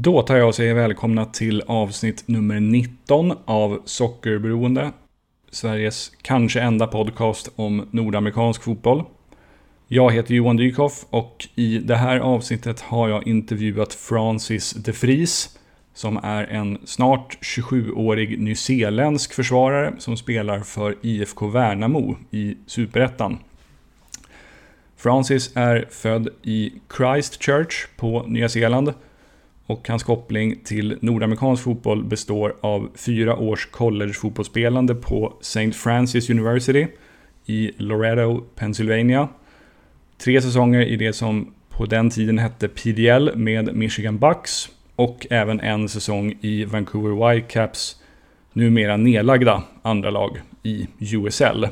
Då tar jag och säger välkomna till avsnitt nummer 19 av Sockerberoende. Sveriges kanske enda podcast om nordamerikansk fotboll. Jag heter Johan Dykhoff och i det här avsnittet har jag intervjuat Francis de Vries som är en snart 27-årig nyzeeländsk försvarare som spelar för IFK Värnamo i Superettan. Francis är född i Christchurch på Nya Zeeland och hans koppling till nordamerikansk fotboll består av fyra års collegefotbollsspelande på St. Francis University i Loretto, Pennsylvania. Tre säsonger i det som på den tiden hette PDL med Michigan Bucks och även en säsong i Vancouver Whitecaps numera nedlagda andra lag i USL.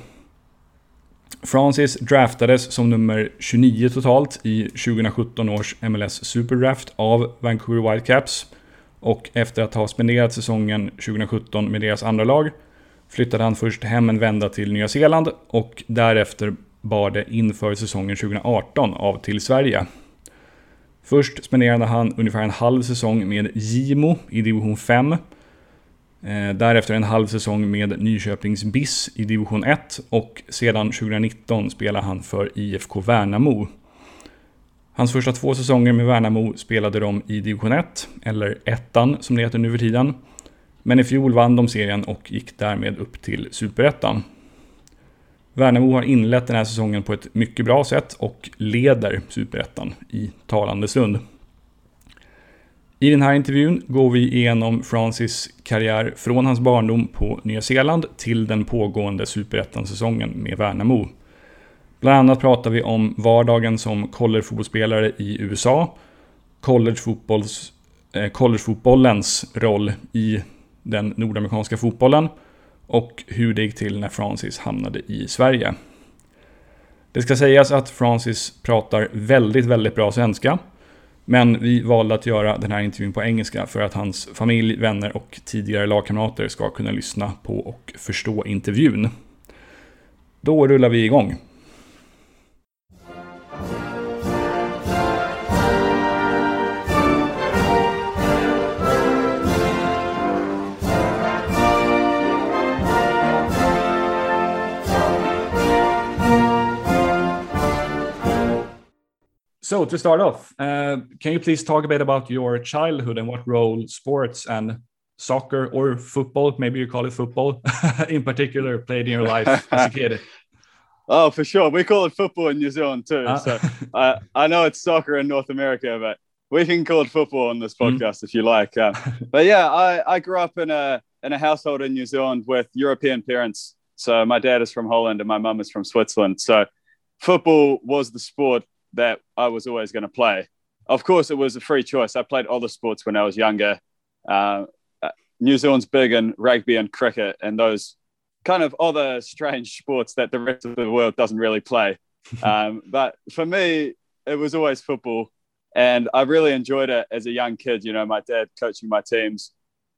Francis draftades som nummer 29 totalt i 2017 års MLS Superdraft av Vancouver Whitecaps. Och efter att ha spenderat säsongen 2017 med deras andra lag flyttade han först hem en vända till Nya Zeeland och därefter bar det inför säsongen 2018 av till Sverige. Först spenderade han ungefär en halv säsong med Gimo i division 5 Eh, därefter en halv säsong med Nyköpings BIS i division 1 och sedan 2019 spelar han för IFK Värnamo. Hans första två säsonger med Värnamo spelade de i division 1, eller ettan som det heter nu för tiden. Men i fjol vann de serien och gick därmed upp till superettan. Värnamo har inlett den här säsongen på ett mycket bra sätt och leder superettan i talande stund. I den här intervjun går vi igenom Francis karriär från hans barndom på Nya Zeeland till den pågående superettan-säsongen med Värnamo. Bland annat pratar vi om vardagen som collegefotbollsspelare i USA, collegefotbollens eh, collegefotbollens roll i den nordamerikanska fotbollen och hur det gick till när Francis hamnade i Sverige. Det ska sägas att Francis pratar väldigt, väldigt bra svenska men vi valde att göra den här intervjun på engelska för att hans familj, vänner och tidigare lagkamrater ska kunna lyssna på och förstå intervjun. Då rullar vi igång. So to start off, uh, can you please talk a bit about your childhood and what role sports and soccer or football, maybe you call it football, in particular, played in your life as a kid? Oh, for sure. We call it football in New Zealand too. Uh, so I, I know it's soccer in North America, but we can call it football on this mm-hmm. podcast mm. if you like. Uh, but yeah, I, I grew up in a in a household in New Zealand with European parents. So my dad is from Holland and my mum is from Switzerland. So football was the sport that I was always going to play. Of course, it was a free choice. I played other sports when I was younger. Uh, uh, New Zealand's big in rugby and cricket and those kind of other strange sports that the rest of the world doesn't really play. Um, but for me, it was always football. And I really enjoyed it as a young kid, you know, my dad coaching my teams.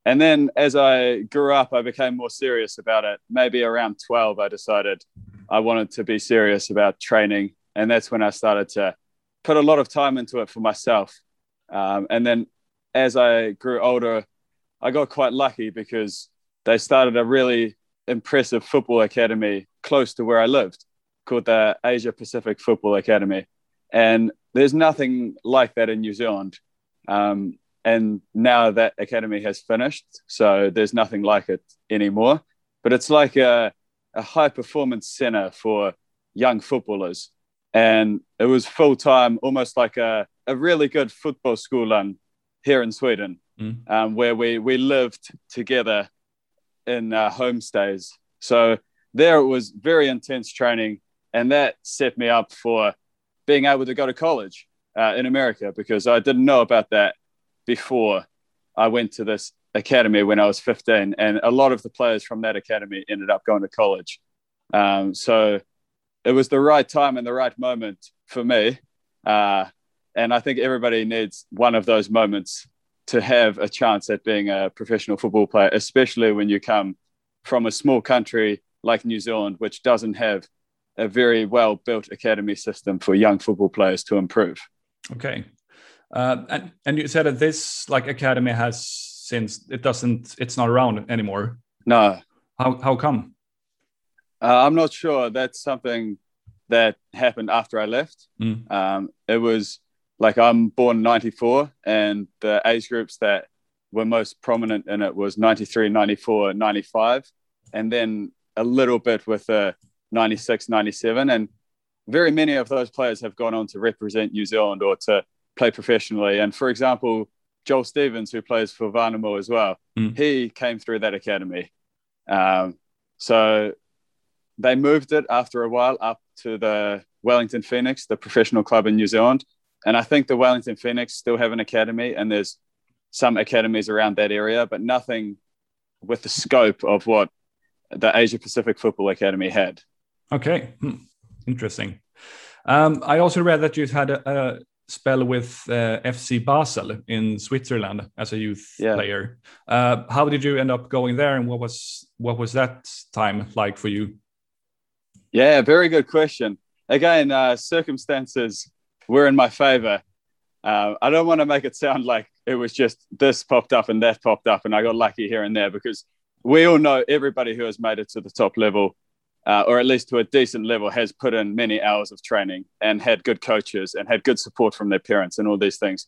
And then as I grew up, I became more serious about it. Maybe around 12, I decided I wanted to be serious about training and that's when I started to put a lot of time into it for myself. Um, and then as I grew older, I got quite lucky because they started a really impressive football academy close to where I lived called the Asia Pacific Football Academy. And there's nothing like that in New Zealand. Um, and now that academy has finished, so there's nothing like it anymore. But it's like a, a high performance center for young footballers and it was full time, almost like a, a really good football school um, here in Sweden, mm. um, where we we lived together in uh, homestays. So there it was very intense training, and that set me up for being able to go to college uh, in America because I didn't know about that before I went to this academy when I was 15, and a lot of the players from that academy ended up going to college. Um, so it was the right time and the right moment for me. Uh, and I think everybody needs one of those moments to have a chance at being a professional football player, especially when you come from a small country like New Zealand, which doesn't have a very well built academy system for young football players to improve. Okay. Uh, and and you said that this like academy has since it doesn't it's not around anymore. No. How how come? Uh, I'm not sure. That's something that happened after I left. Mm. Um, it was like I'm born 94, and the age groups that were most prominent in it was 93, 94, 95, and then a little bit with the 96, 97. And very many of those players have gone on to represent New Zealand or to play professionally. And for example, Joel Stevens, who plays for Värnamo as well, mm. he came through that academy. Um, so they moved it after a while up to the Wellington Phoenix, the professional club in New Zealand. And I think the Wellington Phoenix still have an academy, and there's some academies around that area, but nothing with the scope of what the Asia Pacific Football Academy had. Okay, hmm. interesting. Um, I also read that you had a, a spell with uh, FC Basel in Switzerland as a youth yeah. player. Uh, how did you end up going there, and what was what was that time like for you? Yeah, very good question. Again, uh, circumstances were in my favor. Uh, I don't want to make it sound like it was just this popped up and that popped up and I got lucky here and there because we all know everybody who has made it to the top level, uh, or at least to a decent level, has put in many hours of training and had good coaches and had good support from their parents and all these things.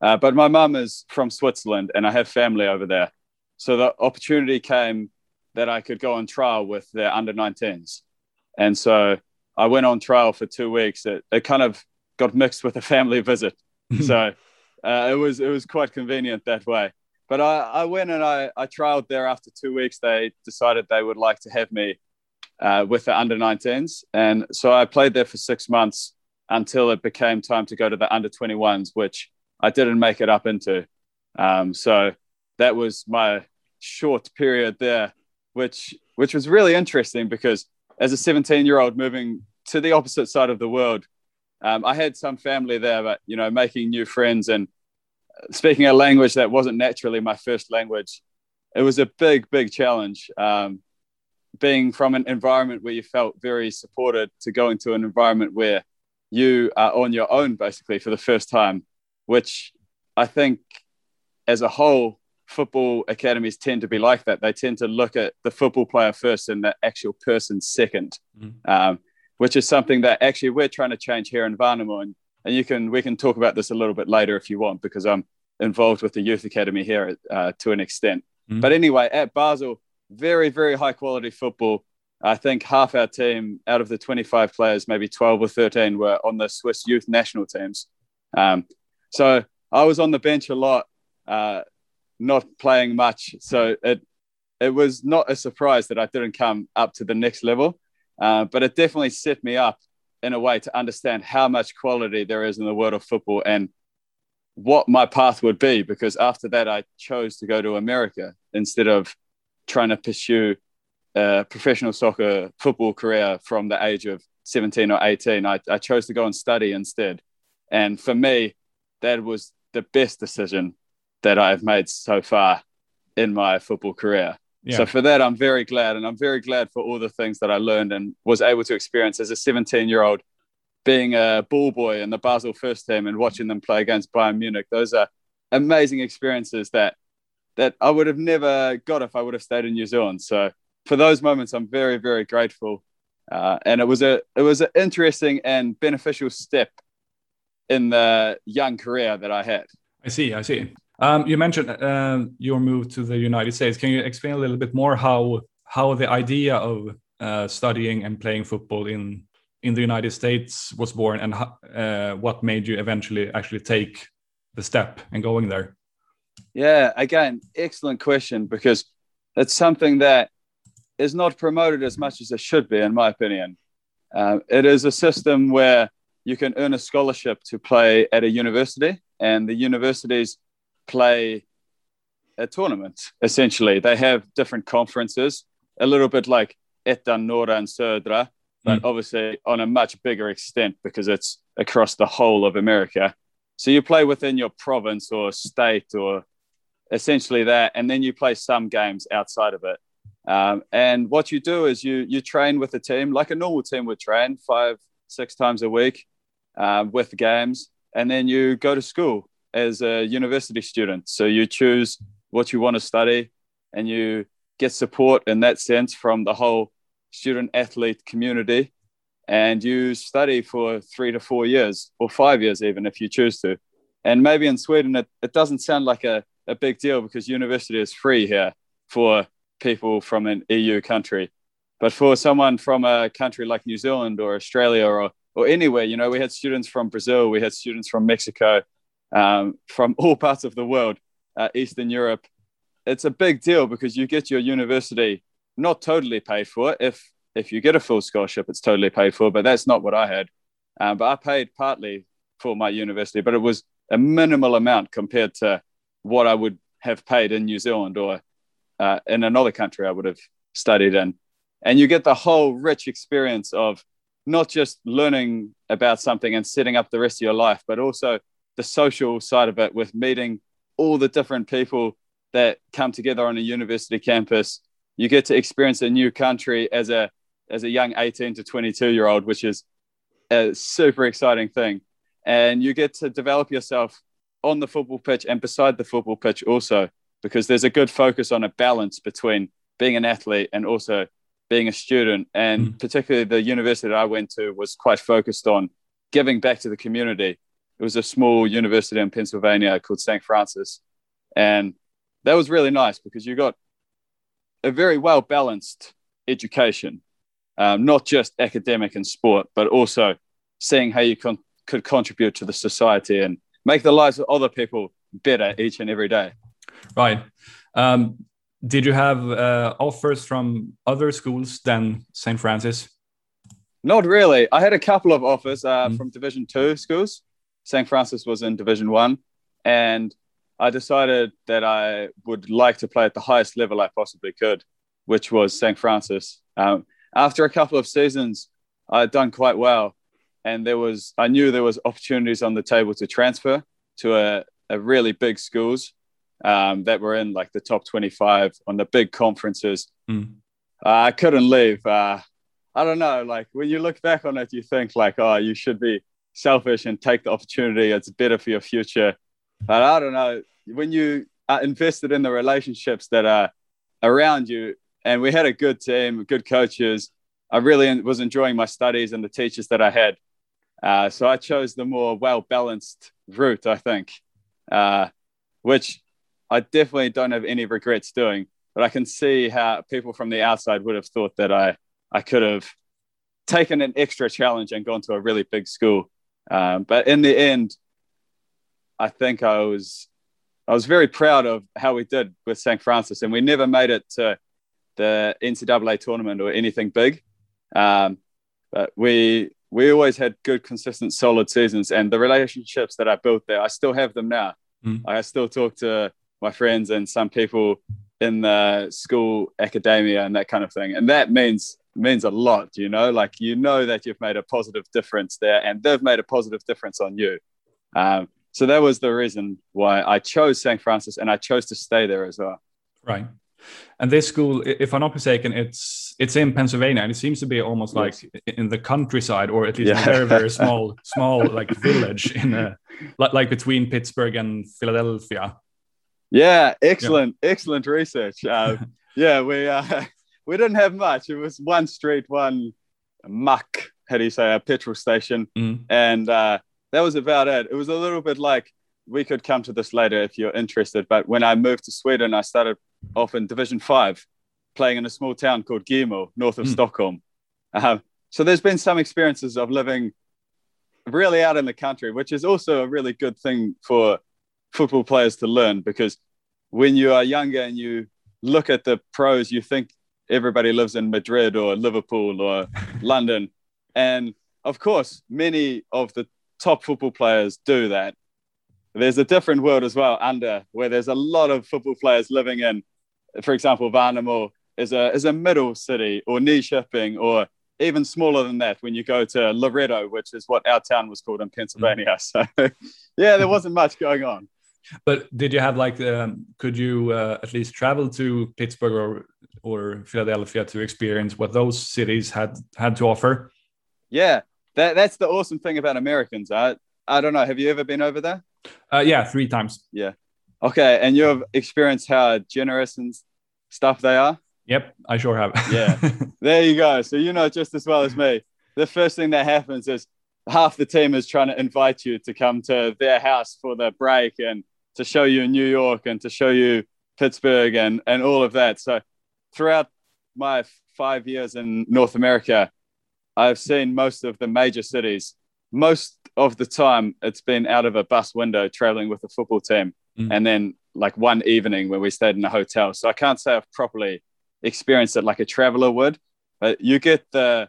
Uh, but my mum is from Switzerland and I have family over there. So the opportunity came that I could go on trial with their under 19s. And so I went on trial for two weeks. It, it kind of got mixed with a family visit. so uh, it was it was quite convenient that way. But I, I went and I, I trialed there after two weeks. They decided they would like to have me uh, with the under 19s. And so I played there for six months until it became time to go to the under 21s, which I didn't make it up into. Um, so that was my short period there, which which was really interesting because as a 17 year old moving to the opposite side of the world, um, I had some family there, but you know, making new friends and speaking a language that wasn't naturally my first language, it was a big, big challenge. Um, being from an environment where you felt very supported to go into an environment where you are on your own basically for the first time, which I think as a whole, football academies tend to be like that. They tend to look at the football player first and the actual person second, mm. um, which is something that actually we're trying to change here in Värnamo. And, and you can we can talk about this a little bit later if you want, because I'm involved with the youth academy here uh, to an extent. Mm. But anyway, at Basel, very very high quality football. I think half our team, out of the 25 players, maybe 12 or 13 were on the Swiss youth national teams. Um, so I was on the bench a lot. Uh, not playing much. So it it was not a surprise that I didn't come up to the next level, uh, but it definitely set me up in a way to understand how much quality there is in the world of football and what my path would be. Because after that, I chose to go to America instead of trying to pursue a professional soccer football career from the age of 17 or 18. I, I chose to go and study instead. And for me, that was the best decision that I've made so far in my football career. Yeah. So for that, I'm very glad, and I'm very glad for all the things that I learned and was able to experience as a 17 year old, being a ball boy in the Basel first team and watching them play against Bayern Munich. Those are amazing experiences that that I would have never got if I would have stayed in New Zealand. So for those moments, I'm very very grateful, uh, and it was a it was an interesting and beneficial step in the young career that I had. I see. I see. Um, you mentioned uh, your move to the United States. Can you explain a little bit more how how the idea of uh, studying and playing football in in the United States was born, and uh, what made you eventually actually take the step and going there? Yeah, again, excellent question because it's something that is not promoted as much as it should be, in my opinion. Uh, it is a system where you can earn a scholarship to play at a university, and the universities play a tournament essentially. They have different conferences, a little bit like Ettan, Norra, and Södra, but mm. obviously on a much bigger extent because it's across the whole of America. So you play within your province or state or essentially that, and then you play some games outside of it. Um, and what you do is you you train with a team like a normal team would train five six times a week um, with games, and then you go to school as a university student. So you choose what you want to study and you get support in that sense from the whole student athlete community. And you study for three to four years or five years, even if you choose to. And maybe in Sweden, it, it doesn't sound like a, a big deal because university is free here for people from an EU country. But for someone from a country like New Zealand or Australia or, or anywhere, you know, we had students from Brazil, we had students from Mexico, um, from all parts of the world, uh, Eastern Europe. It's a big deal because you get your university not totally paid for. If if you get a full scholarship, it's totally paid for, but that's not what I had. Um, but I paid partly for my university, but it was a minimal amount compared to what I would have paid in New Zealand or uh, in another country I would have studied in. And you get the whole rich experience of not just learning about something and setting up the rest of your life, but also the social side of it with meeting all the different people that come together on a university campus. You get to experience a new country as a as a young 18 to 22 year old, which is a super exciting thing. And you get to develop yourself on the football pitch and beside the football pitch also, because there's a good focus on a balance between being an athlete and also being a student. And mm. particularly the university that I went to was quite focused on giving back to the community. It was a small university in Pennsylvania called St. Francis. And that was really nice because you got a very well balanced education um, not just academic and sport, but also seeing how you con- could contribute to the society and make the lives of other people better each and every day. Right. Um, did you have uh, offers from other schools than St. Francis? Not really. I had a couple of offers uh, mm. from Division Two schools. St. Francis was in Division One, and I decided that I would like to play at the highest level I possibly could, which was St. Francis. Um, after a couple of seasons, I had done quite well, and there was I knew there was opportunities on the table to transfer to a, a really big schools um, that were in like the top 25 on the big conferences. Mm. Uh, I couldn't leave. Uh, I don't know. Like when you look back on it, you think like, oh, you should be selfish and take the opportunity. It's better for your future. But I don't know. When you are invested in the relationships that are around you, and we had a good team, good coaches. I really was enjoying my studies and the teachers that I had. Uh, so I chose the more well balanced route, I think, uh, which I definitely don't have any regrets doing. But I can see how people from the outside would have thought that I, I could have taken an extra challenge and gone to a really big school. Um, but in the end, I think I was I was very proud of how we did with St. Francis, and we never made it to the NCAA tournament or anything big. Um, but we we always had good, consistent, solid seasons, and the relationships that I built there, I still have them now. Mm. I still talk to my friends and some people in the school academia and that kind of thing, and that means means a lot. You know, like you know that you've made a positive difference there, and they've made a positive difference on you. Um, so that was the reason why I chose St. Francis, and I chose to stay there as well. Right. And this school, if I'm not mistaken, it's it's in Pennsylvania, and it seems to be almost yes. like in the countryside, or at least yeah. a very very small small like village in a like, like between Pittsburgh and Philadelphia. Yeah, excellent, yeah. excellent research. Uh, yeah, we uh, we didn't have much. It was one street, one muck. How do you say a petrol station, mm. and uh, that was about it. It was a little bit like we could come to this later if you're interested. But when I moved to Sweden, I started off in Division Five, playing in a small town called Gimo, north of mm. Stockholm. Uh, so there's been some experiences of living really out in the country, which is also a really good thing for football players to learn because when you are younger and you look at the pros, you think everybody lives in Madrid or Liverpool or London. And of course, many of the top football players do that there's a different world as well under where there's a lot of football players living in, for example, Värnamo is a is a middle city or Nyköping or even smaller than that when you go to Loretto, which is what our town was called in Pennsylvania. Mm. So yeah, there wasn't much going on. But did you have like um, could you uh, at least travel to Pittsburgh or or Philadelphia to experience what those cities had had to offer? Yeah, that, that's the awesome thing about Americans. I I don't know. Have you ever been over there? Uh, yeah, three times. Yeah. Okay, and you've experienced how generous and stuff they are. Yep, I sure have. yeah, there you go. So you know just as well as me. The first thing that happens is half the team is trying to invite you to come to their house for the break and to show you New York and to show you Pittsburgh and and all of that. So throughout my five years in North America, I've seen most of the major cities. Most of the time, it's been out of a bus window traveling with a football team, mm. and then like one evening where we stayed in a hotel. So I can't say I've properly experienced it like a traveler would, but you get the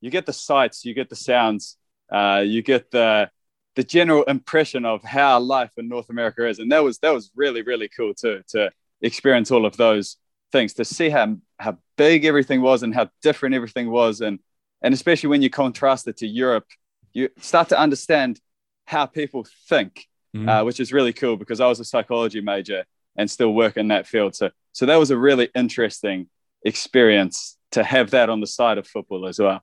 you get the sights, you get the sounds, uh, you get the the general impression of how life in North America is, and that was that was really really cool too to experience all of those things to see how how big everything was and how different everything was, and and especially when you contrast it to Europe, you start to understand how people think, mm-hmm. uh, which is really cool because I was a psychology major and still work in that field. So so that was a really interesting experience to have that on the side of football as well.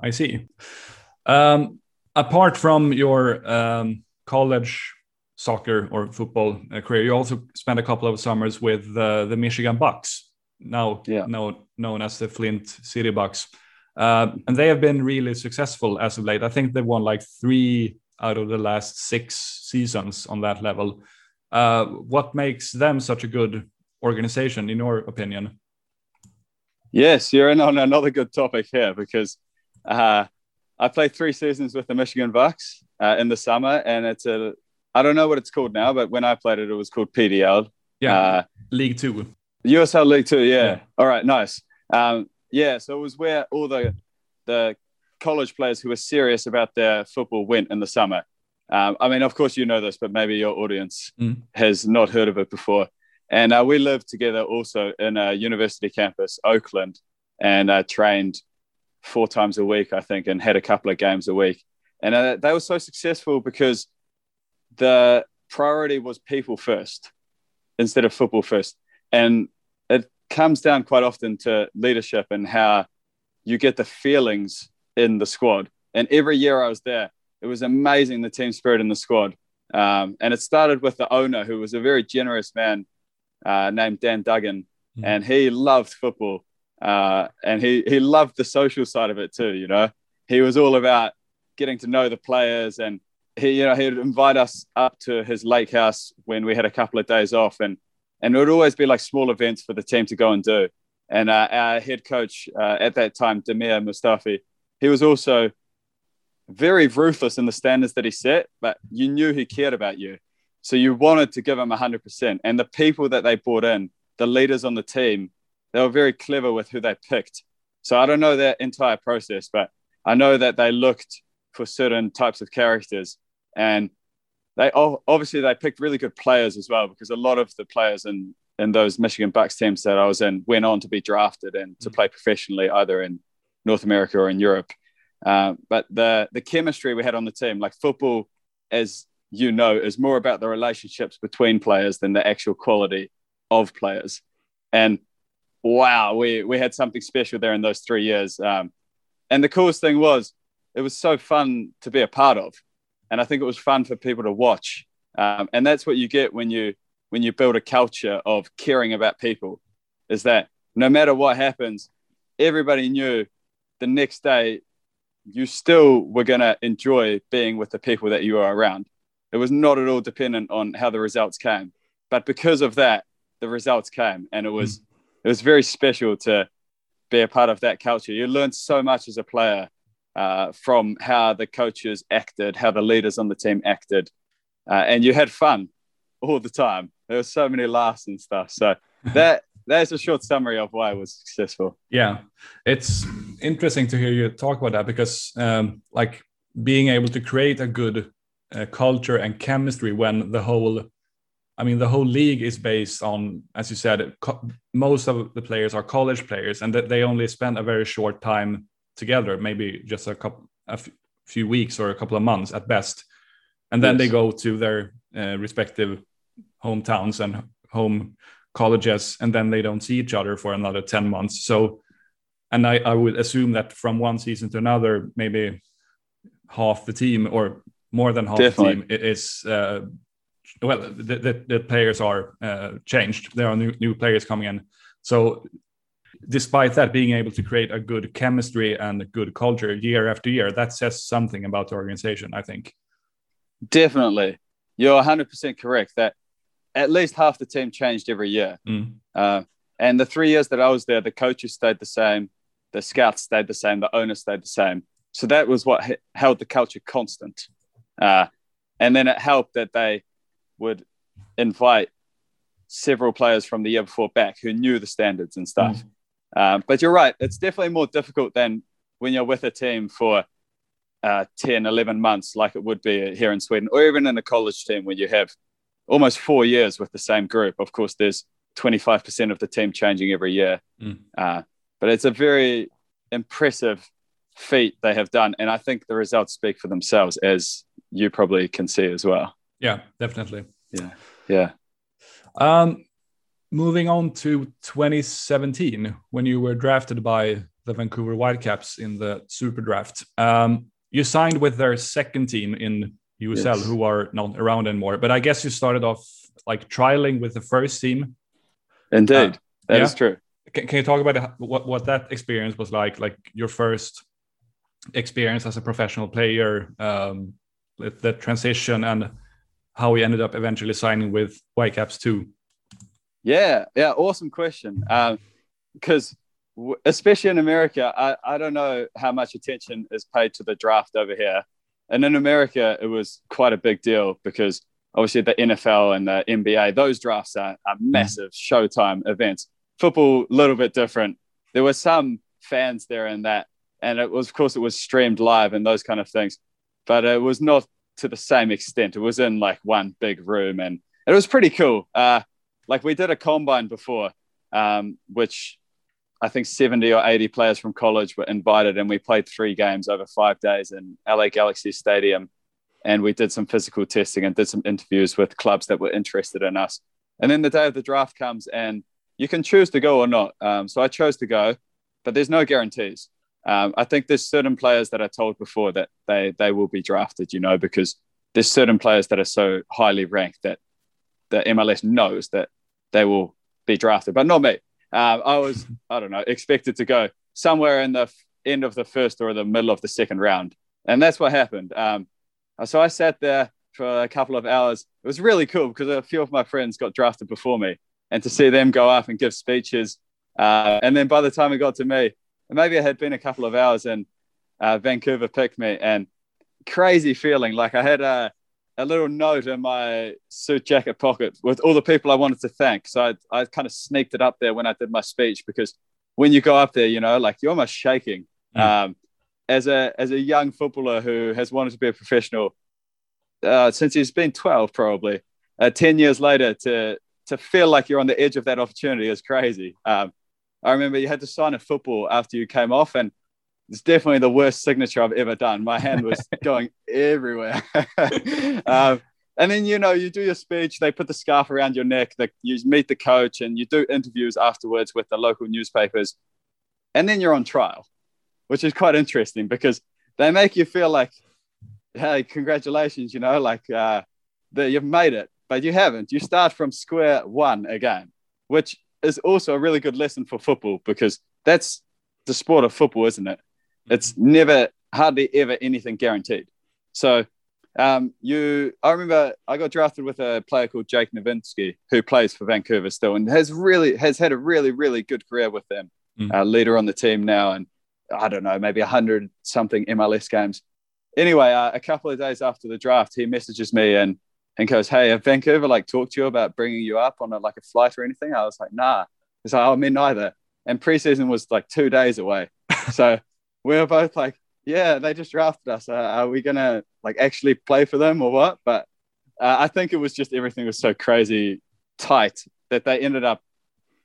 I see. Um, apart from your um, college soccer or football uh, career, you also spent a couple of summers with uh, the Michigan Bucks, now yeah. now known as the Flint City Bucks, uh, and they have been really successful as of late. I think they won like three out of the last six seasons on that level. Uh, what makes them such a good organization, in your opinion? Yes, you're in on another good topic here because uh, I played three seasons with the Michigan Bucks uh, in the summer, and it's a I don't know what it's called now, but when I played it, it was called PDL. Yeah, uh, League Two. USL League Two. Yeah. yeah. All right. Nice. Um, yeah. So it was where all the the college players who were serious about their football went in the summer. Um, I mean, of course, you know this, but maybe your audience mm. has not heard of it before. And uh, we lived together also in a university campus, Oakland, and uh, trained four times a week, I think, and had a couple of games a week. And uh, they were so successful because the priority was people first instead of football first. And it comes down quite often to leadership and how you get the feelings in the squad. And every year I was there, it was amazing the team spirit in the squad. Um, and it started with the owner, who was a very generous man uh, named Dan Duggan, mm. and he loved football. Uh, and he he loved the social side of it too. You know, he was all about getting to know the players, and he you know he'd invite us up to his lake house when we had a couple of days off, and and it would always be like small events for the team to go and do. And uh, our head coach uh, at that time, Damir Mustafi, he was also very ruthless in the standards that he set, but you knew he cared about you. So you wanted to give him 100%. And the people that they brought in, the leaders on the team, they were very clever with who they picked. So I don't know that entire process, but I know that they looked for certain types of characters, and they obviously they picked really good players as well because a lot of the players in in those Michigan Bucks teams that I was in went on to be drafted and to mm. play professionally either in North America or in Europe. Uh, but the the chemistry we had on the team, like football, as you know, is more about the relationships between players than the actual quality of players. And wow, we we had something special there in those three years. Um, and the coolest thing was, it was so fun to be a part of, and I think it was fun for people to watch. Um, and that's what you get when you when you build a culture of caring about people, is that no matter what happens, everybody knew the next day you still were going to enjoy being with the people that you are around. It was not at all dependent on how the results came, but because of that, the results came, and it was mm it was very special to be a part of that culture. You learned so much as a player uh, from how the coaches acted, how the leaders on the team acted, uh, and you had fun all the time. There were so many laughs and stuff. So that that's a short summary of why I was successful. Yeah, it's interesting to hear you talk about that because, um, like, being able to create a good uh, culture and chemistry when the whole I mean, the whole league is based on, as you said, most of the players are college players, and that they only spend a very short time together, maybe just a couple, a few weeks or a couple of months at best, and then yes. they go to their uh, respective hometowns and home colleges, and then they don't see each other for another ten months. So, and I, I would assume that from one season to another, maybe half the team or more than half Definitely. the team is uh, well, the, the, the, players are uh, changed. There are new, new players coming in. So, despite that, being able to create a good chemistry and a good culture year after year, that says something about the organization, I think. Definitely. You're 100% correct that at least half the team changed every year. Mm. Uh, and the three years that I was there, the coaches stayed the same, the scouts stayed the same, the owner stayed the same. So that was what held the culture constant. Uh, and then it helped that they would invite several players from the year before back who knew the standards and stuff. Mm. Um, but you're right, it's definitely more difficult than when you're with a team for uh, 10, 11 months, like it would be here in Sweden, or even in a college team where you have almost four years with the same group. Of course, there's 25% of the team changing every year. Mm. Uh, but it's a very impressive feat they have done. And I think the results speak for themselves, as you probably can see as well. Yeah, definitely. Yeah. Yeah. Um, moving on to 2017, when you were drafted by the Vancouver Whitecaps in the Super Draft, um, you signed with their second team in USL, yes. who are not around anymore. But I guess you started off like trialing with the first team. Indeed, uh, that yeah? is true. Can, can, you talk about what, what that experience was like? Like your first experience as a professional player, um, the transition, and how we ended up eventually signing with Whitecaps too. Yeah, yeah, awesome question. Because um, especially in America, I, I don't know how much attention is paid to the draft over here. And in America, it was quite a big deal because obviously the NFL and the NBA, those drafts are, are massive showtime events. Football, a little bit different. There were some fans there in that. And it was, of course, it was streamed live and those kind of things. But it was not to the same extent. It was in like one big room and it was pretty cool. Uh, like we did a combine before, um, which I think 70 or 80 players from college were invited, and we played three games over five days in LA Galaxy Stadium. And we did some physical testing and did some interviews with clubs that were interested in us. And then the day of the draft comes, and you can choose to go or not. Um, so I chose to go, but there's no guarantees. Um, I think there's certain players that I told before that they they will be drafted, you know, because there's certain players that are so highly ranked that the MLS knows that they will be drafted, but not me. Um, I was, I don't know, expected to go somewhere in the end of the first or the middle of the second round, and that's what happened. Um, so I sat there for a couple of hours. It was really cool because a few of my friends got drafted before me, and to see them go up and give speeches, uh, and then by the time it got to me, maybe it had been a couple of hours and uh, Vancouver picked me and crazy feeling. Like I had a, a little note in my suit jacket pocket with all the people I wanted to thank. So I, I kind of sneaked it up there when I did my speech because when you go up there, you know, like you're almost shaking. Mm. Um, as a as a young footballer who has wanted to be a professional uh, since he's been 12, probably uh, 10 years later, to to feel like you're on the edge of that opportunity is crazy. Um, I remember you had to sign a football after you came off, and it's definitely the worst signature I've ever done. My hand was going everywhere. um, and then you know you do your speech. They put the scarf around your neck. The, you meet the coach, and you do interviews afterwards with the local newspapers. And then you're on trial, which is quite interesting because they make you feel like, hey, congratulations, you know, like uh, that you've made it, but you haven't. You start from square one again, which is also a really good lesson for football because that's the sport of football, isn't it? It's mm-hmm. never, hardly ever anything guaranteed. So, um, you, I remember I got drafted with a player called Jake Nerwinski who plays for Vancouver still and has really has had a really really good career with them. Mm. Uh, leader on the team now, and I don't know, maybe a hundred something MLS games. Anyway, uh, a couple of days after the draft, he messages me and and goes, "Hey, have Vancouver like talked to you about bringing you up on a, like a flight or anything?" I was like, "Nah." He's like, "Oh, me neither." And preseason was like two days away, so we were both like, "Yeah, they just drafted us. Uh, are we gonna like actually play for them or what?" But uh, I think it was just everything was so crazy tight that they ended up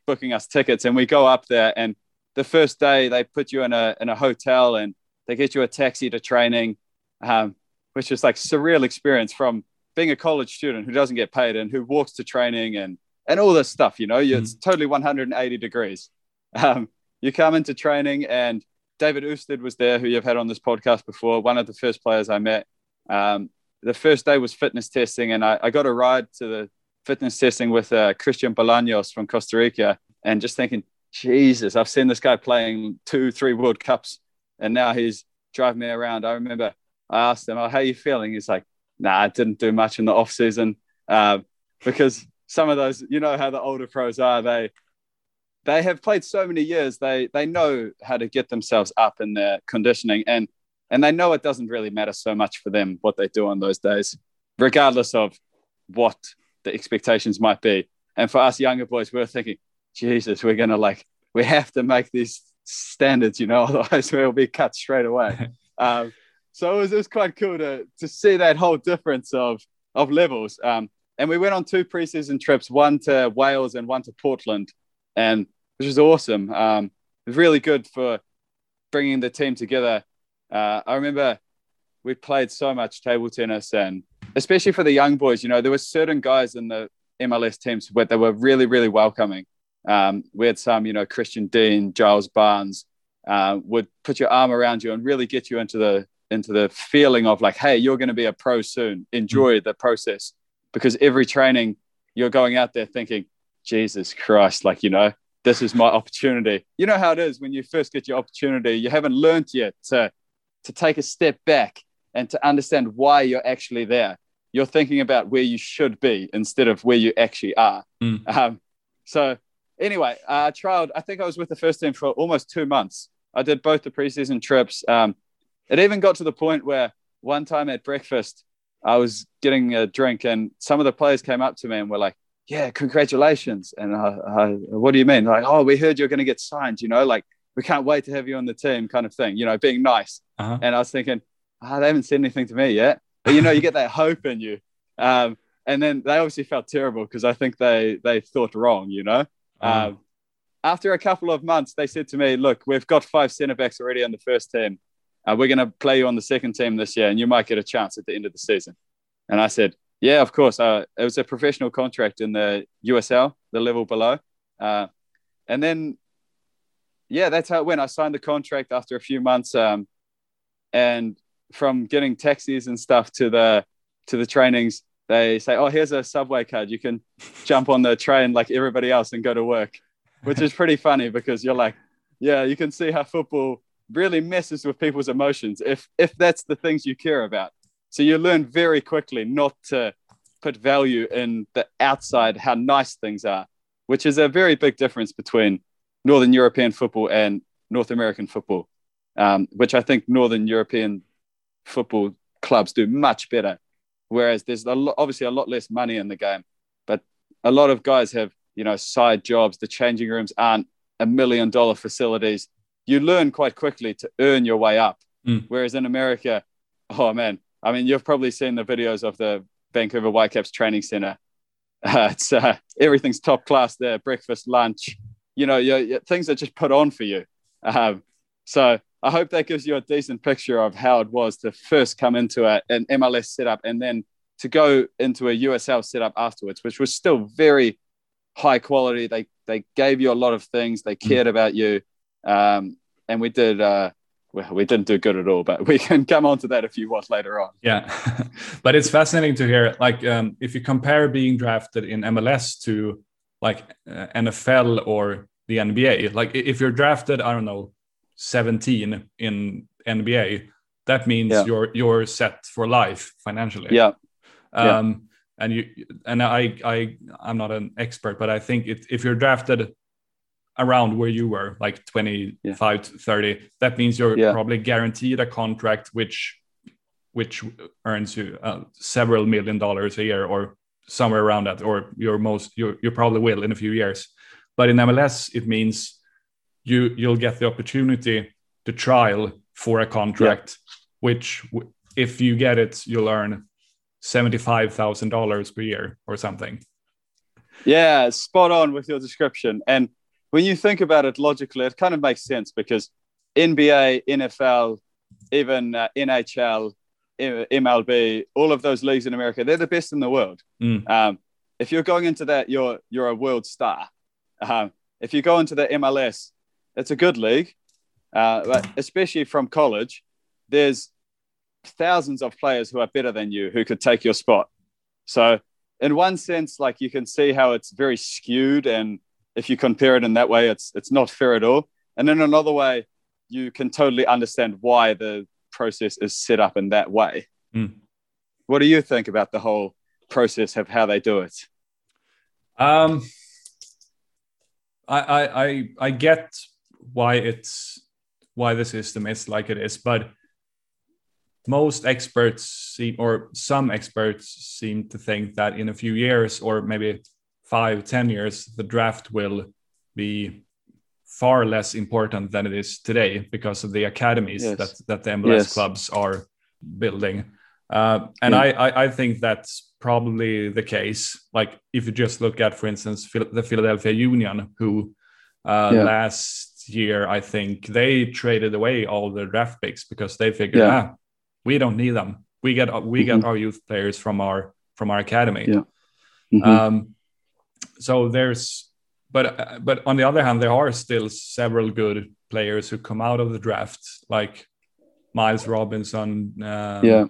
booking us tickets, and we go up there, and the first day they put you in a in a hotel and they get you a taxi to training, um, which is like surreal experience from being a college student who doesn't get paid and who walks to training and and all this stuff, you know, mm. it's totally 180 degrees. Um, you come into training and David Ousted was there, who you've had on this podcast before, one of the first players I met. Um, the first day was fitness testing, and I, I got a ride to the fitness testing with uh, Christian Bolaños from Costa Rica, and just thinking, Jesus, I've seen this guy playing two, three World Cups, and now he's driving me around. I remember I asked him, oh, "How you feeling?" He's like, "Nah, I didn't do much in the off season uh, because some of those, you know, how the older pros are. They they have played so many years. They they know how to get themselves up in their conditioning, and and they know it doesn't really matter so much for them what they do on those days, regardless of what the expectations might be. And for us younger boys, we're thinking, Jesus, we're gonna like we have to make these standards, you know, otherwise we'll be cut straight away. um, so it was, it was quite cool to to see that whole difference of of levels. Um, and we went on two preseason trips, one to Wales and one to Portland, and which was awesome. Um, it was really good for bringing the team together. Uh, I remember we played so much table tennis, and especially for the young boys, you know, there were certain guys in the MLS teams where they were really, really welcoming. Um, we had some, you know, Christian Dean, Giles Barnes, uh, would put your arm around you and really get you into the into the feeling of like, hey, you're going to be a pro soon. Enjoy the process because every training you're going out there thinking, Jesus Christ, like you know, this is my opportunity. You know how it is when you first get your opportunity, you haven't learned yet to to take a step back and to understand why you're actually there. You're thinking about where you should be instead of where you actually are. Mm. Um, so anyway, I uh, trialed. I think I was with the first team for almost two months. I did both the preseason trips. Um, it even got to the point where one time at breakfast, I was getting a drink, and some of the players came up to me and were like, "Yeah, congratulations!" And what do you mean? Like, oh, we heard you're going to get signed. You know, like we can't wait to have you on the team, kind of thing. You know, being nice. Uh-huh. And I was thinking, oh, they haven't said anything to me yet, but you know, you get that hope in you. Um, and then they obviously felt terrible because I think they they thought wrong. You know. Uh-huh. Um, after a couple of months, they said to me, "Look, we've got five centre backs already on the first team. Uh, we're going to play you on the second team this year, and you might get a chance at the end of the season." And I said, yeah, of course. Uh, it was a professional contract in the USL, the level below. Uh, and then, yeah, that's how it went. I signed the contract after a few months. Um, and from getting taxis and stuff to the to the trainings, they say, "Oh, here's a subway card. You can jump on the train like everybody else and go to work," which is pretty funny because you're like, "Yeah, you can see how football really messes with people's emotions if if that's the things you care about." So you learn very quickly not to put value in the outside, how nice things are, which is a very big difference between Northern European football and North American football, um, which I think Northern European football clubs do much better. Whereas there's a lot, obviously a lot less money in the game, but a lot of guys have you know side jobs. The changing rooms aren't a million dollar facilities. You learn quite quickly to earn your way up. Mm. Whereas in America, oh man, I mean, you've probably seen the videos of the Vancouver Whitecaps training center. Uh, it's uh, everything's top class there. Breakfast, lunch, you know, you, you, things are just put on for you. Um, so I hope that gives you a decent picture of how it was to first come into a, an MLS setup and then to go into a USL setup afterwards, which was still very high quality. They they gave you a lot of things. They cared mm. about you, um, and we did. Uh, well, we didn't do good at all, but we can come on to that if you want later on. Yeah, but it's fascinating to hear. Like, um, if you compare being drafted in MLS to like uh, NFL or the NBA, like if you're drafted, I don't know, 17 in NBA, that means yeah. you're you're set for life financially. Yeah. Um, yeah. And you and I I I'm not an expert, but I think it, if you're drafted around where you were, like 25 yeah. to 30, that means you're yeah. probably guaranteed a contract which which earns you uh, several million dollars a year or somewhere around that, or your most you you probably will in a few years. But in MLS, it means you you'll get the opportunity to trial for a contract, yeah. which if you get it, you'll earn seventy-five thousand dollars per year or something. Yeah, spot on with your description. And when you think about it logically, it kind of makes sense because NBA, NFL, even uh, NHL, MLB, all of those leagues in America, they're the best in the world. Mm. Um, if you're going into that, you're you're a world star. Um, if you go into the MLS, it's a good league, uh, but especially from college, there's thousands of players who are better than you who could take your spot. So, in one sense, like you can see how it's very skewed, and if you compare it in that way, it's it's not fair at all. And in another way, you can totally understand why the process is set up in that way. Mm. What do you think about the whole process of how they do it? Um, I, I I I get why it's why the system is like it is, but most experts seem, or some experts seem to think that in a few years, or maybe five, ten years, the draft will be far less important than it is today because of the academies yes. that, that the MLS yes. clubs are building. Uh, and yeah. I, I, I, think that's probably the case. Like if you just look at, for instance, the Philadelphia Union, who uh, yeah. last year I think they traded away all the draft picks because they figured, yeah. ah, we don't need them. We get we mm-hmm. get our youth players from our from our academy. Yeah. Mm-hmm. Um, so there's but but on the other hand, there are still several good players who come out of the draft, like Miles Robinson, um, yeah,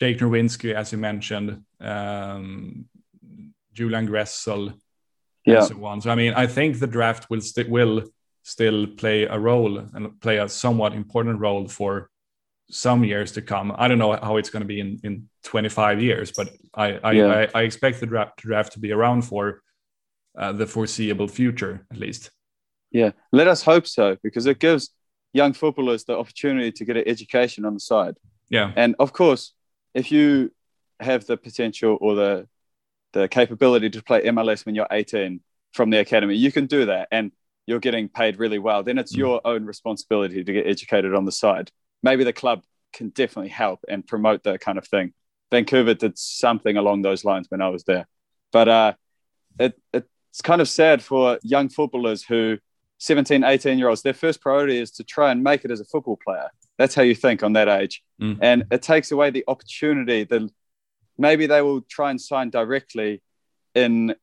Jake Nerwinski, as you mentioned, um, Julian Gressel, yeah. and so on. So I mean, I think the draft will st- will still play a role and play a somewhat important role for some years to come. I don't know how it's going to be in, in 25 years, but I I, yeah. I, I expect the draft, draft to be around for uh, the foreseeable future, at least. Yeah, let us hope so, because it gives young footballers the opportunity to get an education on the side. Yeah, and of course, if you have the potential or the the capability to play MLS when you're 18 from the academy, you can do that, and you're getting paid really well. Then it's mm. your own responsibility to get educated on the side. Maybe the club can definitely help and promote that kind of thing. Vancouver did something along those lines when I was there, but uh, it, it it's kind of sad for young footballers who 17, 18 year olds, their first priority is to try and make it as a football player. That's how you think on that age. Mm. And it takes away the opportunity that maybe they will try and sign directly in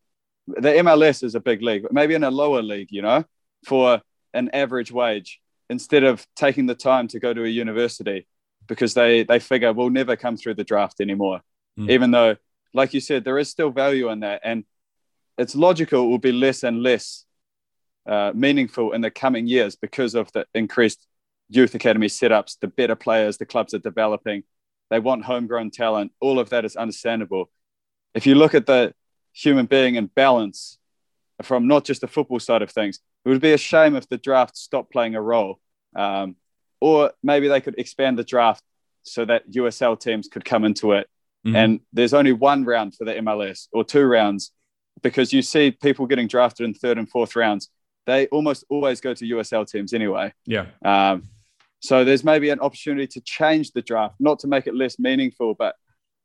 the MLS is a big league, but maybe in a lower league, you know, for an average wage instead of taking the time to go to a university because they, they figure we'll never come through the draft anymore. Mm. Even though, like you said, there is still value in that. And it's logical it will be less and less uh, meaningful in the coming years because of the increased youth academy setups, the better players the clubs are developing. They want homegrown talent. All of that is understandable. If you look at the human being and balance from not just the football side of things, it would be a shame if the draft stopped playing a role. Um, or maybe they could expand the draft so that USL teams could come into it. Mm-hmm. And there's only one round for the MLS or two rounds because you see people getting drafted in third and fourth rounds. They almost always go to USL teams anyway. Yeah. Um, so there's maybe an opportunity to change the draft, not to make it less meaningful, but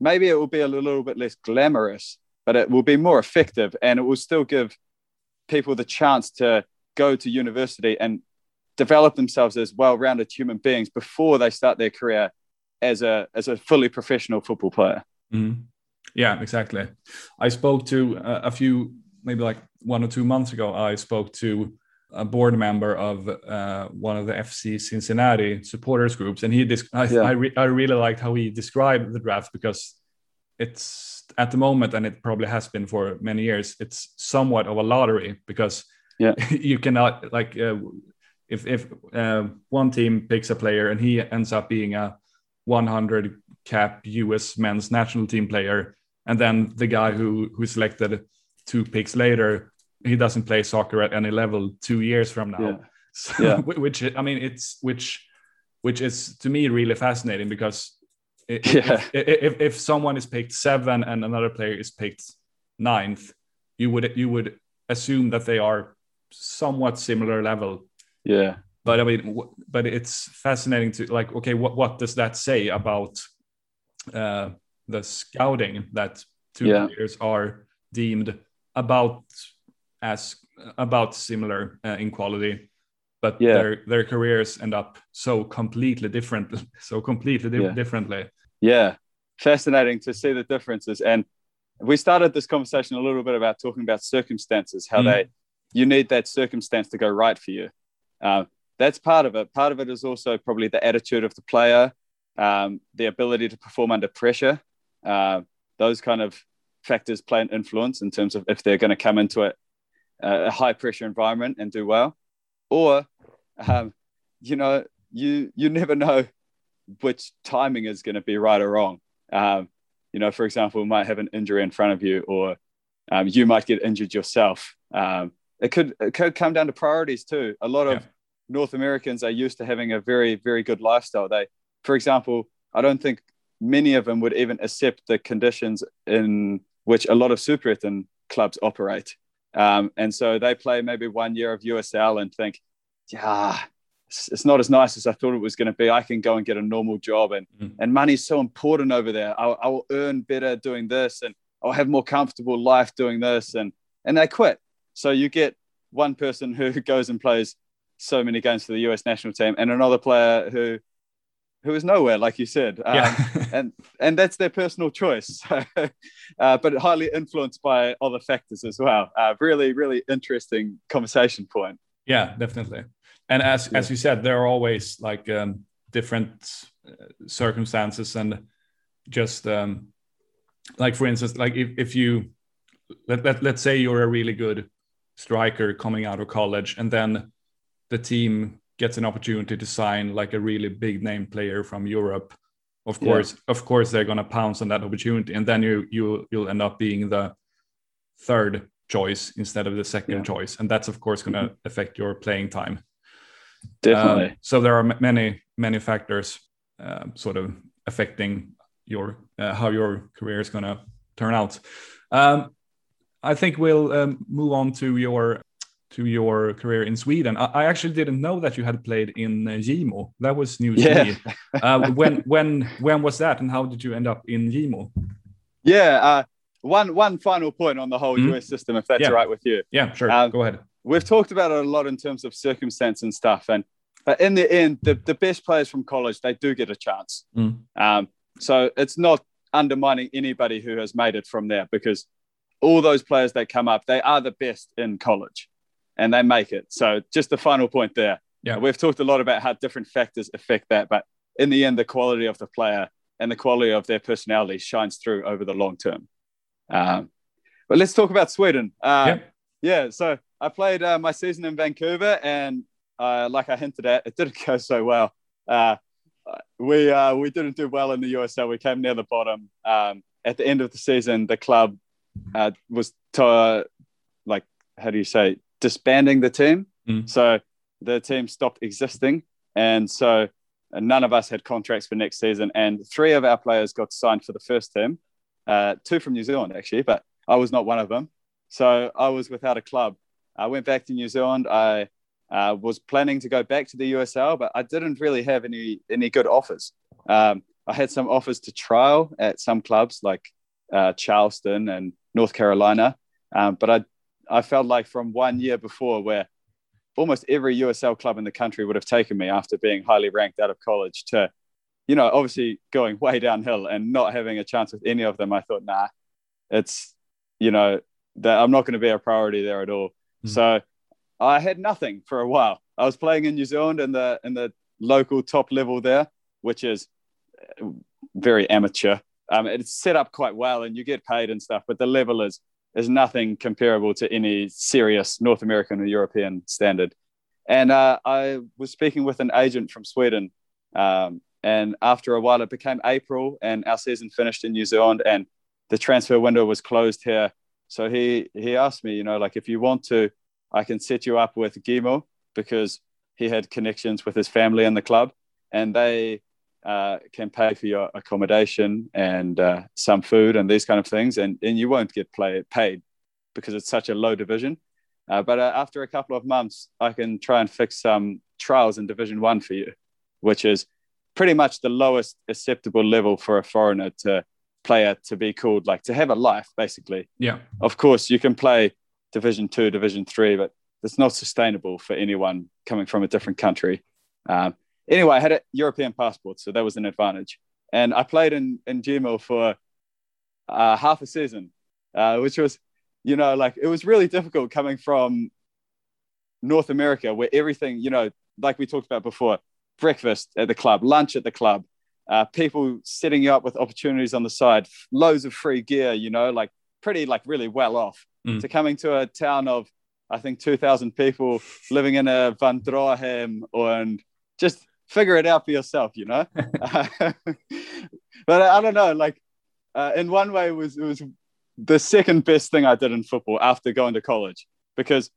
maybe it will be a little bit less glamorous, but it will be more effective and it will still give people the chance to go to university and develop themselves as well-rounded human beings before they start their career as a as a fully professional football player. Mm-hmm. Yeah, exactly. I spoke to uh, a few, maybe like one or two months ago. I spoke to a board member of uh, one of the FC Cincinnati supporters groups, and he dis- I, yeah. I, re- I really liked how he described the draft because it's at the moment, and it probably has been for many years. It's somewhat of a lottery because yeah. you cannot like uh, if if uh, one team picks a player and he ends up being a 100 cap US men's national team player, and then the guy who who selected two picks later he doesn't play soccer at any level two years from now yeah. So, yeah. which i mean it's which which is to me really fascinating because if, yeah. if, if, if someone is picked seven and another player is picked ninth you would you would assume that they are somewhat similar level yeah but i mean but it's fascinating to like okay what, what does that say about uh the scouting that two yeah. players are deemed about as about similar uh, in quality but yeah. their their careers end up so completely different so completely di- yeah. differently yeah fascinating to see the differences and we started this conversation a little bit about talking about circumstances how mm. they you need that circumstance to go right for you uh, that's part of it part of it is also probably the attitude of the player um, the ability to perform under pressure. Uh, those kind of factors play an influence in terms of if they're going to come into a, a high pressure environment and do well, or um, you know you you never know which timing is going to be right or wrong. Um, you know, for example, we might have an injury in front of you, or um, you might get injured yourself. Um, it could it could come down to priorities too. A lot of yeah. North Americans are used to having a very very good lifestyle. They, for example, I don't think many of them would even accept the conditions in which a lot of Superettan clubs operate. Um, and so they play maybe one year of USL and think, yeah, it's, not as nice as I thought it was going to be. I can go and get a normal job, and mm. and money's so important over there. I'll, I'll earn better doing this, and I'll have more comfortable life doing this, and and they quit. So you get one person who goes and plays so many games for the US national team, and another player who who is nowhere, like you said, um, yeah. and and that's their personal choice, uh, but highly influenced by other factors as well. Uh, really, really interesting conversation point. Yeah, definitely. And as yeah. as you said, there are always like um, different uh, circumstances and just um, like for instance, like if if you let, let let's say you're a really good striker coming out of college, and then the team gets an opportunity to sign like a really big name player from Europe, of course, yeah. of course they're gonna pounce on that opportunity, and then you you you'll end up being the third choice instead of the second yeah. choice, and that's of course gonna mm-hmm. affect your playing time. Definitely. Um, so there are many many factors uh, sort of affecting your uh, how your career is gonna turn out. Um, I think we'll um, move on to your to your career in Sweden. I, I, actually didn't know that you had played in uh, Gimo. That was news yeah. to me. Uh, when when when was that, and how did you end up in Gimo? Yeah, uh, one one final point on the whole mm -hmm. US system, if that's yeah. right with you. Yeah, sure. Um, Go ahead. We've talked about it a lot in terms of circumstance and stuff, and but in the end, the, the best players from college they do get a chance. Mm. Um, so it's not undermining anybody who has made it from there because all those players that come up, they are the best in college and they make it. So just the final point there. Yeah, we've talked a lot about how different factors affect that, but in the end, the quality of the player and the quality of their personality shines through over the long term. Um, but let's talk about Sweden. Uh, yeah. yeah. So I played uh, my season in Vancouver, and uh, like I hinted at, it didn't go so well. Uh, we uh, we didn't do well in the USL. We came near the bottom. Um, at the end of the season, the club uh, was to, like how do you say disbanding the team. Mm. So the team stopped existing. And so none of us had contracts for next season. And three of our players got signed for the first team, uh, two from New Zealand, actually, but I was not one of them. So I was without a club. I went back to New Zealand. I uh, was planning to go back to the USL, but I didn't really have any any good offers. Um, I had some offers to trial at some clubs like uh, Charleston and North Carolina, um, but I I felt like from one year before where almost every USL club in the country would have taken me after being highly ranked out of college to, you know, obviously going way downhill and not having a chance with any of them. I thought, nah, it's, you know, that I'm not going to be a priority there at all. Mm. So I had nothing for a while. I was playing in New Zealand in the in the local top level there, which is very amateur. Um, it's set up quite well, and you get paid and stuff, but the level is is nothing comparable to any serious North American or European standard. And uh, I was speaking with an agent from Sweden. Um, and after a while, it became April, and our season finished in New Zealand, and the transfer window was closed here. So he he asked me, you know, like if you want to, I can set you up with Gimo because he had connections with his family in the club, and they uh, can pay for your accommodation and uh, some food and these kind of things, and, and you won't get play, paid because it's such a low division. Uh, but uh, after a couple of months, I can try and fix some trials in Division One for you, which is pretty much the lowest acceptable level for a foreigner to play at to be called like to have a life, basically. Yeah. Of course, you can play Division Two, Division Three, but it's not sustainable for anyone coming from a different country. Um, anyway, I had a European passport, so that was an advantage. And I played in in Gimo for uh, half a season, uh, which was, you know, like it was really difficult coming from North America, where everything, you know, like we talked about before, breakfast at the club, lunch at the club, uh, people setting you up with opportunities on the side, loads of free gear, you know, like pretty, like really well off. Mm. To coming to a town of, I think, 2,000 people living in a vandrarhem and just figure it out for yourself, you know? but I, don't know, like, uh, in one way, it was, it was the second best thing I did in football after going to college because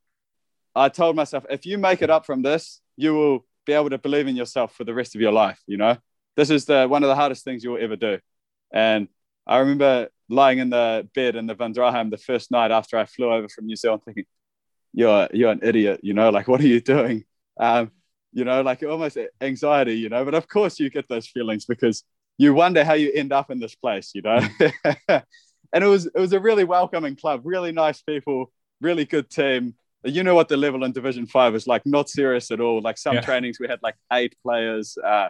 I told myself, if you make it up from this, you will be able to believe in yourself for the rest of your life, you know? this is the one of the hardest things you will ever do. And I remember lying in the bed in the vandrarhem the first night after I flew over from New Zealand, thinking, "You're you're an idiot," you know, like what are you doing? Um, you know, like almost anxiety, you know. But of course, you get those feelings because you wonder how you end up in this place, you know. and it was it was a really welcoming club, really nice people, really good team. You know what the level in Division Five is like, not serious at all. Like some yeah. trainings we had like eight players. Uh,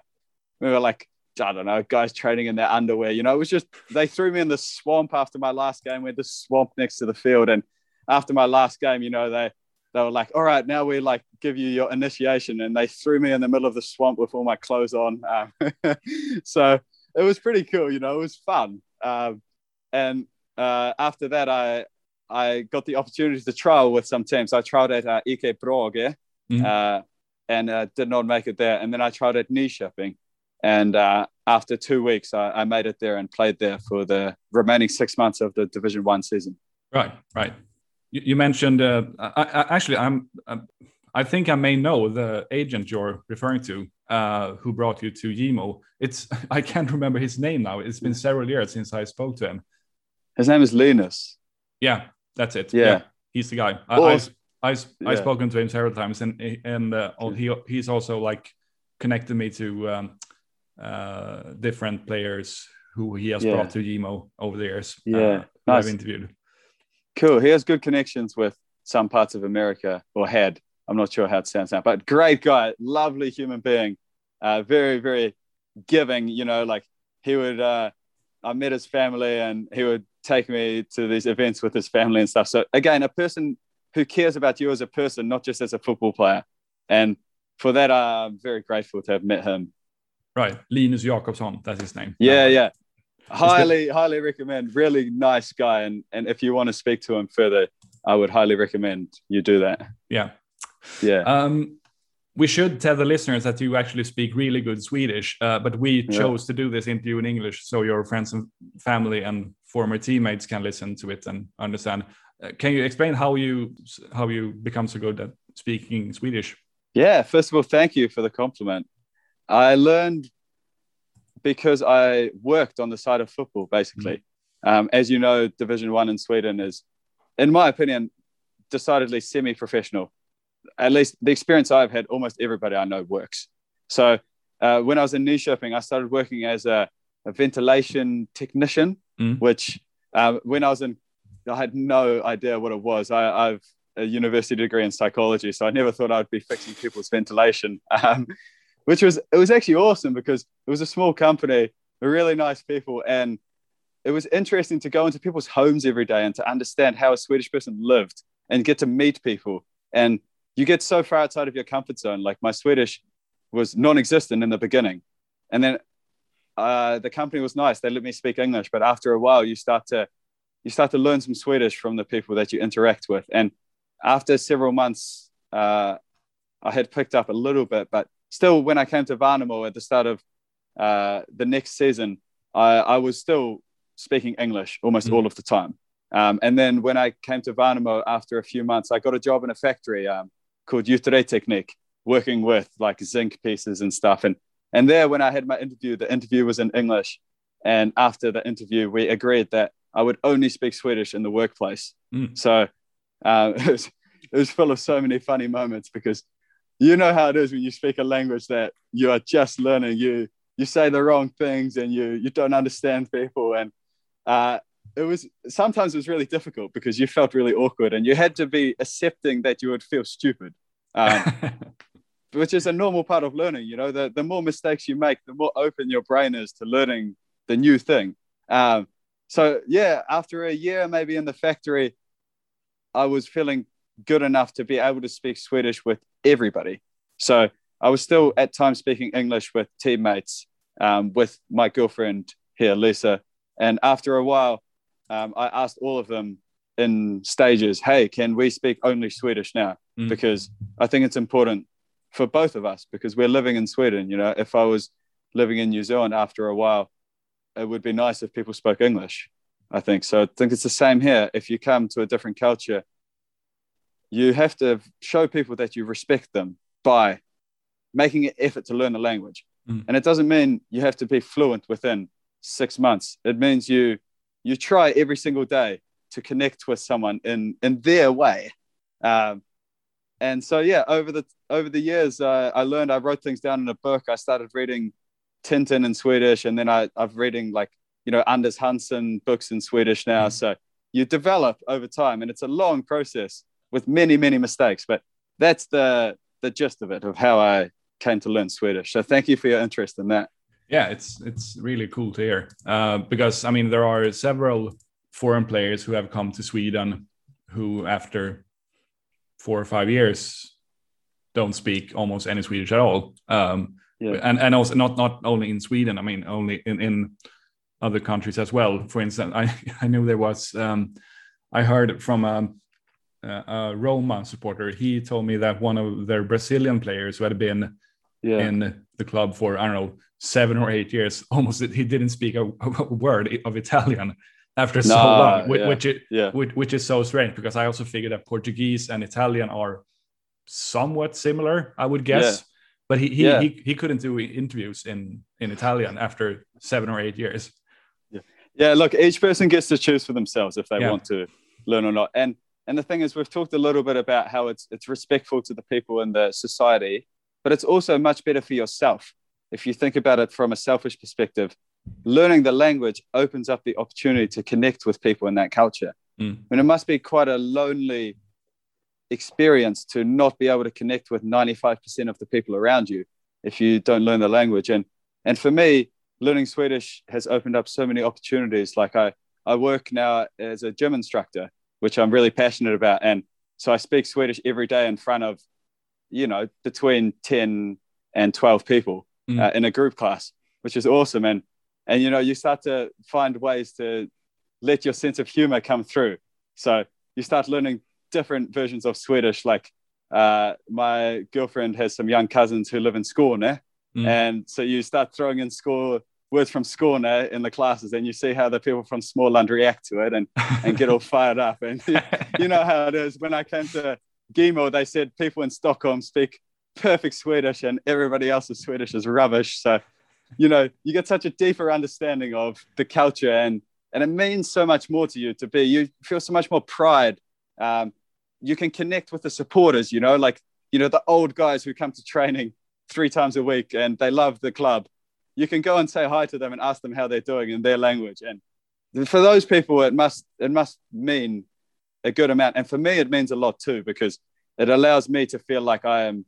we were like, I don't know, guys training in their underwear. You know, it was just they threw me in the swamp after my last game. We had the swamp next to the field, and after my last game, you know, they they were like, "All right, now we like give you your initiation," and they threw me in the middle of the swamp with all my clothes on. Um, so it was pretty cool. You know, it was fun. Um, and uh, after that, I I got the opportunity to trial with some teams. I tried at uh, IK Brage, mm-hmm. uh, and uh, did not make it there. And then I tried at Nyköping and uh, after two weeks, I, I, made it there and played there for the remaining six months of the Division One season. Right, right. You, you mentioned uh, I, I, actually, I'm, I'm, I think I may know the agent you're referring to, uh, who brought you to Gimo. It's I can't remember his name now. It's been several years since I spoke to him. His name is Linus. Yeah, that's it. Yeah, yeah he's the guy. I, I, I, yeah. I've spoken to him several times, and and uh, he he's also like connected me to. Um, uh, different players who he has yeah. brought to Gimo over the years. Uh, yeah, nice. I've interviewed. Cool. He has good connections with some parts of America, or had. I'm not sure how it sounds now, but great guy, lovely human being, uh, very very giving. You know, like he would. Uh, I met his family, and he would take me to these events with his family and stuff. So again, a person who cares about you as a person, not just as a football player. And for that, I'm very grateful to have met him Right, Linus Jakobsson, that's his name. Yeah, yeah. Highly, highly recommend. Really nice guy, and and if you want to speak to him further, I would highly recommend you do that. Yeah, yeah. Um, we should tell the listeners that you actually speak really good Swedish, uh, but we yeah. chose to do this interview in English so your friends and family and former teammates can listen to it and understand. Uh, can you explain how you how you become so good at speaking Swedish? Yeah, first of all, thank you for the compliment. I learned because I worked on the side of football, basically. Mm. Um, as you know, Division One in Sweden is, in my opinion, decidedly semi-professional. At least the experience I've had, almost everybody I know works. So uh, when I was in Nyköping, I started working as a, a ventilation technician, mm. which um, when I was in, I had no idea what it was. I, have a university degree in psychology, so I never thought I'd be fixing people's ventilation. Um, which was it was actually awesome because it was a small company, really nice people, and it was interesting to go into people's homes every day and to understand how a Swedish person lived and get to meet people. And you get so far outside of your comfort zone. Like my Swedish was non-existent in the beginning, and then uh, the company was nice. They let me speak English, but after a while, you start to you start to learn some Swedish from the people that you interact with. And after several months, uh, I had picked up a little bit, but still, when I came to Värnamo at the start of uh, the next season, I, I, was still speaking English almost mm. all of the time. Um, and then when I came to Värnamo after a few months, I got a job in a factory um, called Technique, working with like zinc pieces and stuff. And and there, when I had my interview, the interview was in English. And after the interview, we agreed that I would only speak Swedish in the workplace. Mm. So uh, it, was, it was full of so many funny moments because you know how it is when you speak a language that you are just learning. You you say the wrong things and you you don't understand people, and uh, it was sometimes it was really difficult because you felt really awkward and you had to be accepting that you would feel stupid. Um, which is a normal part of learning. You know, the, the more mistakes you make, the more open your brain is to learning the new thing. Um, so yeah, after a year maybe in the factory, I was feeling good enough to be able to speak Swedish with everybody. So I was still at times speaking English with teammates um, with my girlfriend here, Lisa. And after a while, um, I asked all of them in stages, hey, can we speak only Swedish now? Mm. Because I think it's important for both of us because we're living in Sweden. You know, if I was living in New Zealand after a while, it would be nice if people spoke English. I think so. I think it's the same here. If you come to a different culture, you have to show people that you respect them by making an effort to learn the language. Mm. And it doesn't mean you have to be fluent within six months. It means you you try every single day to connect with someone in in their way. Um, and so yeah, over the over the years, uh, I learned. I wrote things down in a book. I started reading Tintin in Swedish, and then I, I've reading like you know Anders Hansen books in Swedish now. Mm. So you develop over time, and it's a long process with many many mistakes. But that's the the gist of it of how I came to learn Swedish. So thank you for your interest in that. Yeah, it's it's really cool to hear uh, because I mean there are several foreign players who have come to Sweden who after four or five years don't speak almost any Swedish at all. Um, yeah. and and also not not only in Sweden. I mean only in in other countries as well. For instance, I I knew there was um, I heard from a, Uh, a Roma supporter. He told me that one of their Brazilian players who had been yeah. in the club for I don't know seven or eight years. Almost he didn't speak a, a word of Italian after so long, which, yeah, which, it, yeah. which, which is so strange because I also figured that Portuguese and Italian are somewhat similar, I would guess. Yeah. But he he, he he couldn't do interviews in in Italian after seven or eight years. Yeah, yeah. Look, each person gets to choose for themselves if they want to learn or not. And and the thing is, we've talked a little bit about how it's it's respectful to the people in the society but it's also much better for yourself. If you think about it from a selfish perspective, learning the language opens up the opportunity to connect with people in that culture. Mm. And it must be quite a lonely experience to not be able to connect with 95% of the people around you if you don't learn the language. And and for me, learning Swedish has opened up so many opportunities. Like I, I work now as a gym instructor, which I'm really passionate about. And so I speak Swedish every day in front of you know, between 10 and 12 people mm. uh, in a group class, which is awesome. And, and, you know, you start to find ways to let your sense of humor come through. So you start learning different versions of Swedish. Like uh, my girlfriend has some young cousins who live in Skåne. Mm. And so you start throwing in school words from Skåne in the classes and you see how the people from Småland react to it and, and get all fired up. And you know how it is. When I came to Gimo, they said people in Stockholm speak perfect Swedish and everybody else's Swedish is rubbish. So, you know, you get such a deeper understanding of the culture and and it means so much more to you to be. You feel so much more pride. Um, you can connect with the supporters. You know, like you know the old guys who come to training three times a week and they love the club. You can go and say hi to them and ask them how they're doing in their language. And for those people, it must it must mean a good amount. And for me, it means a lot too, because it allows me to feel like I am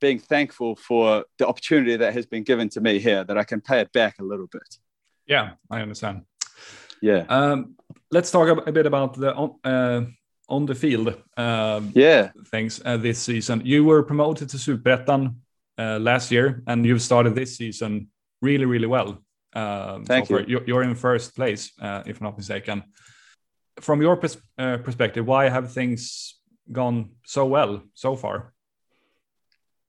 being thankful for the opportunity that has been given to me here, that I can pay it back a little bit. Yeah, I understand. Yeah. Um, let's talk a bit about the on, uh, on the field um, yeah. things uh, this season. You were promoted to Superettan uh, last year, and you've started this season really, really well. Um, Thank you. You're in first place, uh, if not mistaken from your pers uh, perspective, why have things gone so well so far?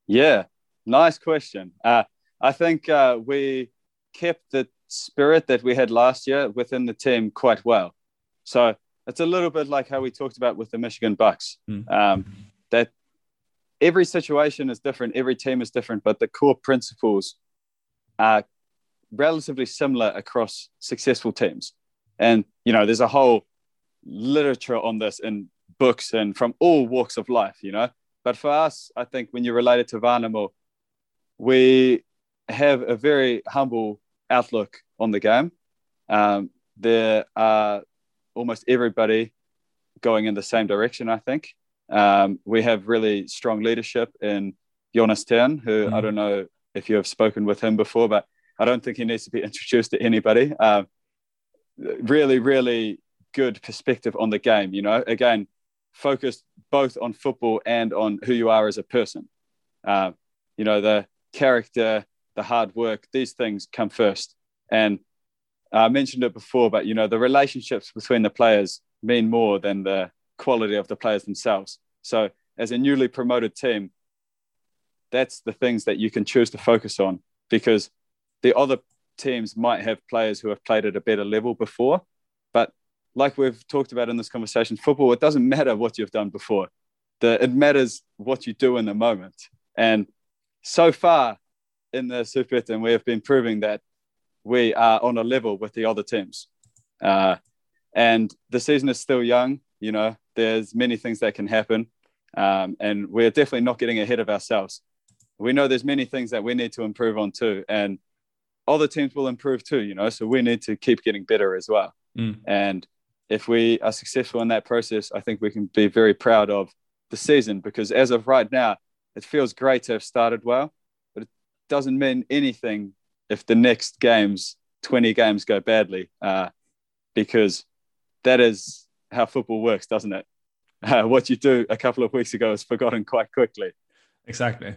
Yeah, nice question. Uh, I think uh, we kept the spirit that we had last year within the team quite well. So it's a little bit like how we talked about with the Michigan Bucks. Mm. Um, that every situation is different, every team is different, but the core principles are relatively similar across successful teams. And you know, there's a whole literature on this in books and from all walks of life, you know. But for us, I think when you're related to Värnamo, we have a very humble outlook on the game. Um, there are almost everybody going in the same direction, I think. Um, we have really strong leadership in Jonas Thern, who mm. I don't know if you have spoken with him before, but I don't think he needs to be introduced to anybody. Um, really, really good perspective on the game. You know, again, focused both on football and on who you are as a person. Uh, you know, the character the hard work, these things come first. And I mentioned it before, but you know, the relationships between the players mean more than the quality of the players themselves. So, as a newly promoted team, that's the things that you can choose to focus on because the other teams might have players who have played at a better level before. But like we've talked about in this conversation, football, it doesn't matter what you've done before. The, it matters what you do in the moment. And so far in the Superettan, we have been proving that we are on a level with the other teams. Uh, and the season is still young. You know, there's many things that can happen, um, and we're definitely not getting ahead of ourselves. We know there's many things that we need to improve on too, and other teams will improve too. You know, so we need to keep getting better as well. Mm. And if we are successful in that process, I think we can be very proud of the season because as of right now, it feels great to have started well, but it doesn't mean anything if the next games, 20 games go badly, uh, because that is how football works, doesn't it? Uh, what you do a couple of weeks ago is forgotten quite quickly. Exactly.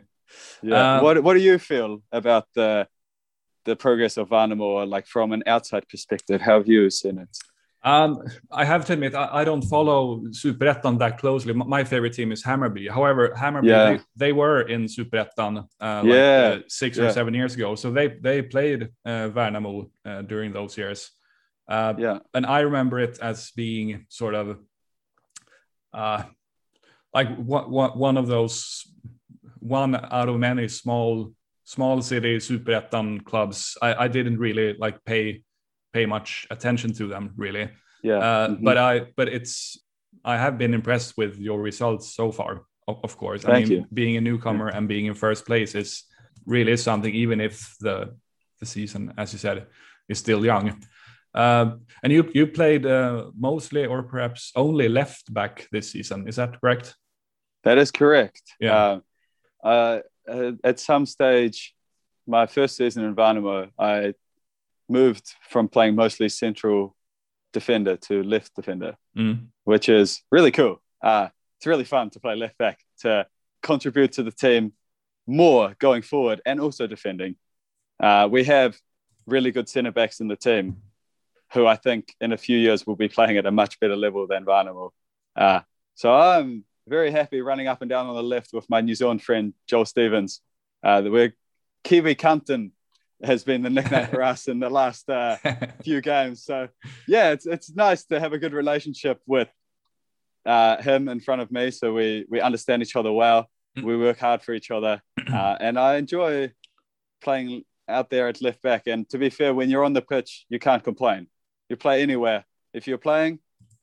Yeah. Uh, what What do you feel about the the progress of Värnamo, like from an outside perspective? How have you seen it? Um, I have to admit, I, I don't follow Superettan that closely. My favorite team is Hammarby. However, Hammarby yeah. they, they, were in Superettan uh, like, yeah. Uh, six yeah. or seven years ago, so they they played uh, Värnamo uh, during those years. Uh, yeah, and I remember it as being sort of uh, like one, one of those one out of many small small city Superettan clubs. I, I didn't really like pay pay much attention to them really. Yeah. Uh, mm-hmm. But I but it's I have been impressed with your results so far. Of, of course, Thank I mean, you. being a newcomer yeah. and being in first place is really something. Even if the the season, as you said, is still young. Uh, and you you played uh, mostly or perhaps only left back this season. Is that correct? That is correct. Yeah. Uh, uh at some stage, my first season in Värnamo, I moved from playing mostly central defender to left defender, mm. which is really cool. Uh, it's really fun to play left back to contribute to the team more going forward and also defending. Uh, we have really good centre backs in the team who I think in a few years will be playing at a much better level than Värnamo. Uh, so I'm very happy running up and down on the left with my New Zealand friend Joel Stevens. Uh, we're Kiwi Compton has been the nickname for us in the last uh, few games. So yeah, it's it's nice to have a good relationship with uh, him in front of me. So we we understand each other well. Mm. We work hard for each other, uh, and I enjoy playing out there at left back. And to be fair, when you're on the pitch, you can't complain. You play anywhere. If you're playing,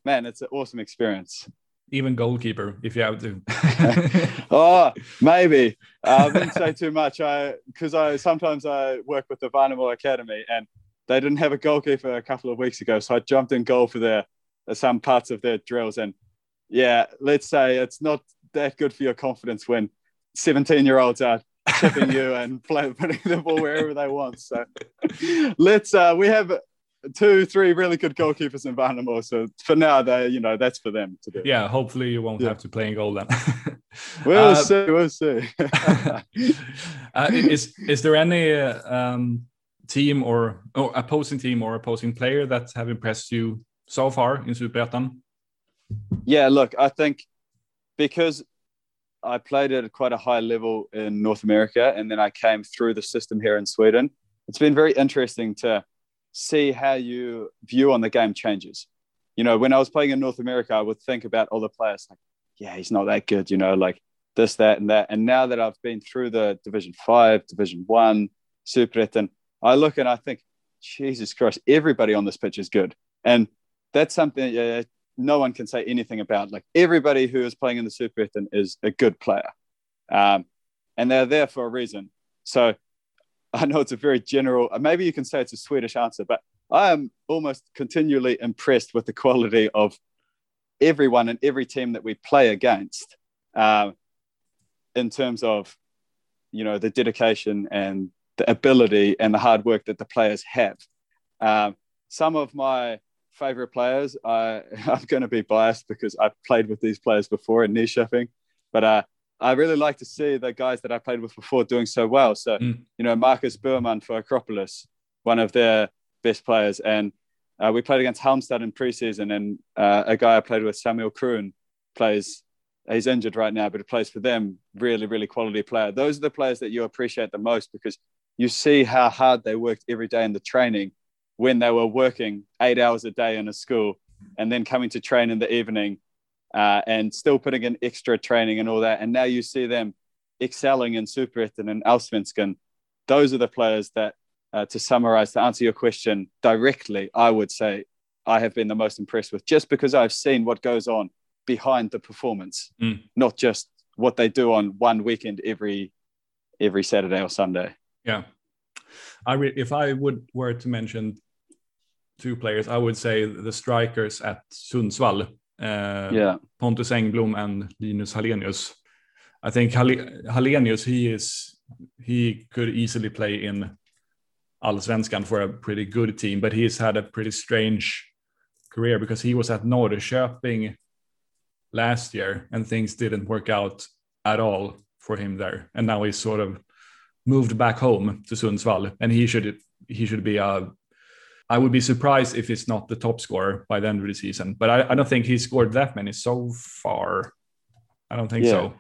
man, it's an awesome experience even goalkeeper if you have to. oh, maybe. Uh, I wouldn't say too much. I because I sometimes I work with the Värnamo Academy and they didn't have a goalkeeper a couple of weeks ago, so I jumped in goal for their some parts of their drills. And yeah, let's say it's not that good for your confidence when 17 year olds are chipping you and putting the ball wherever they want. So let's uh, we have two, three really good goalkeepers in Värnamo. So for now, they you know that's for them to do. Yeah, hopefully you won't yeah. have to play in goal then. we'll uh, see. We'll see. uh, is is there any uh, um, team or or opposing team or opposing player that have impressed you so far in Superettan? Yeah, look, I think because I played at quite a high level in North America, and then I came through the system here in Sweden. It's been very interesting to see how you view on the game changes. You know, when I was playing in North America, I would think about all the players like, yeah, he's not that good, you know, like this, that, and that. And now that I've been through the Division Five, Division One, Superettan, I look and I think, Jesus Christ, everybody on this pitch is good. And that's something uh, no one can say anything about. Like everybody who is playing in the Superettan is a good player. Um, and they're there for a reason. So I know it's a very general, uh, maybe you can say it's a Swedish answer, but I am almost continually impressed with the quality of everyone and every team that we play against um, in terms of, you know, the dedication and the ability and the hard work that the players have. Um, some of my favorite players, I, I'm going to be biased because I've played with these players before in Nyköping, but uh, I really like to see the guys that I played with before doing so well. So, mm. you know, Marcus Burman for Akropolis, one of their best players. And uh, we played against Halmstad in preseason, and uh, a guy I played with, Samuel Kroon, plays. He's injured right now, but he plays for them. Really, really quality player. Those are the players that you appreciate the most because you see how hard they worked every day in the training when they were working eight hours a day in a school and then coming to train in the evening uh, and still putting in extra training and all that. And now you see them excelling in Superettan and Allsvenskan. Those are the players that, uh, to summarize, to answer your question directly, I would say I have been the most impressed with just because I've seen what goes on behind the performance, mm. not just what they do on one weekend every every Saturday or Sunday. Yeah, I re- if I would were to mention two players, I would say the strikers at Sundsvall Eh, yeah. Pontus Engblom and Linus Hallenius. I think Hallenius, he is he could easily play in Allsvenskan for a pretty good team, but he's had a pretty strange career because he was at Norrköping last year and things didn't work out at all for him there, and now he's sort of moved back home to Sundsvall, and he should he should be a I would be surprised if it's not the top scorer by the end of the season. But I, I don't think he scored that many so far. I don't think yeah. so.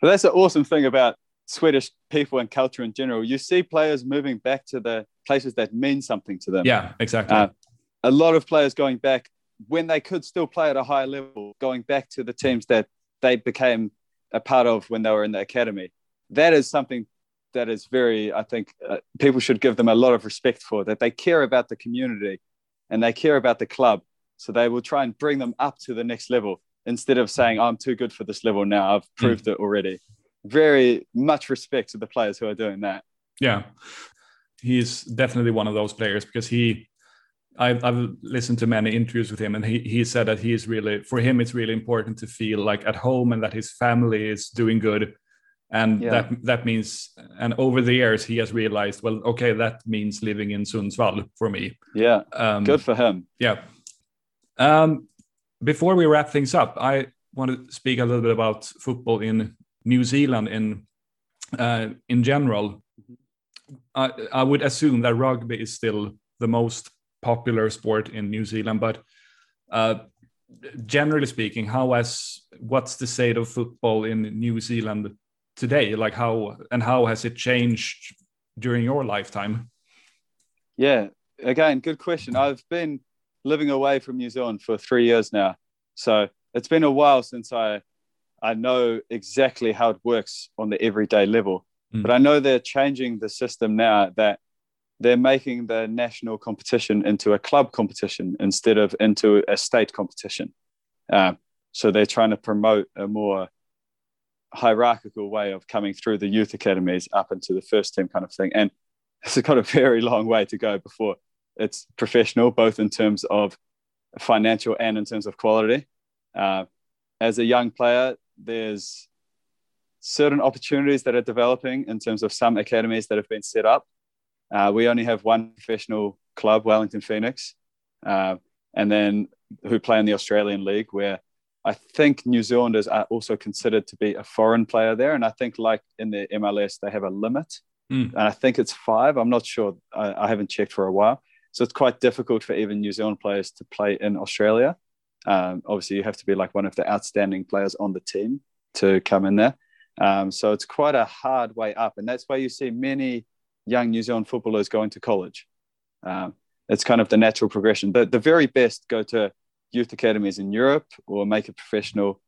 But that's the awesome thing about Swedish people and culture in general. You see players moving back to the places that mean something to them. Yeah, exactly. Uh, a lot of players going back when they could still play at a high level, going back to the teams that they became a part of when they were in the academy. That is something that is very, I think, uh, people should give them a lot of respect for that they care about the community and they care about the club. So they will try and bring them up to the next level instead of saying, I'm too good for this level now. I've hmm. proved mm. it already. Very much respect to the players who are doing that. Yeah. He's definitely one of those players because he, I've, I've listened to many interviews with him and he, he said that he is really, for him, it's really important to feel like at home and that his family is doing good and yeah. that that means and over the years he has realized well okay that means living in Sundsvall for me. Yeah. Um, good for him. yeah. Um, before we wrap things up I want to speak a little bit about football in New Zealand in uh, in general. I, I would assume that rugby is still the most popular sport in New Zealand but uh, generally speaking how has what's the state of football in New Zealand today like how and how has it changed during your lifetime? Yeah again good question. I've been living away from new zealand for three years now. So it's been a while since i i know exactly how it works on the everyday level. Mm. but i know they're changing the system now that they're making the national competition into a club competition instead of into a state competition. Uh, so they're trying to promote a more hierarchical way of coming through the youth academies up into the first team kind of thing. And it's got a very long way to go before it's professional, both in terms of financial and in terms of quality. Uh, as a young player, there's certain opportunities that are developing in terms of some academies that have been set up. Uh, we only have one professional club, Wellington Phoenix, uh, and then who play in the Australian League, where I think New Zealanders are also considered to be a foreign player there. And I think, like in the MLS, they have a limit. Mm. And I think it's five. I'm not sure. I, I, haven't checked for a while. So it's quite difficult for even New Zealand players to play in Australia. Um, obviously, you have to be like one of the outstanding players on the team to come in there. Um, so it's quite a hard way up. And that's why you see many young New Zealand footballers going to college. Um, it's kind of the natural progression. The, the very best go to youth academies in Europe or make it professional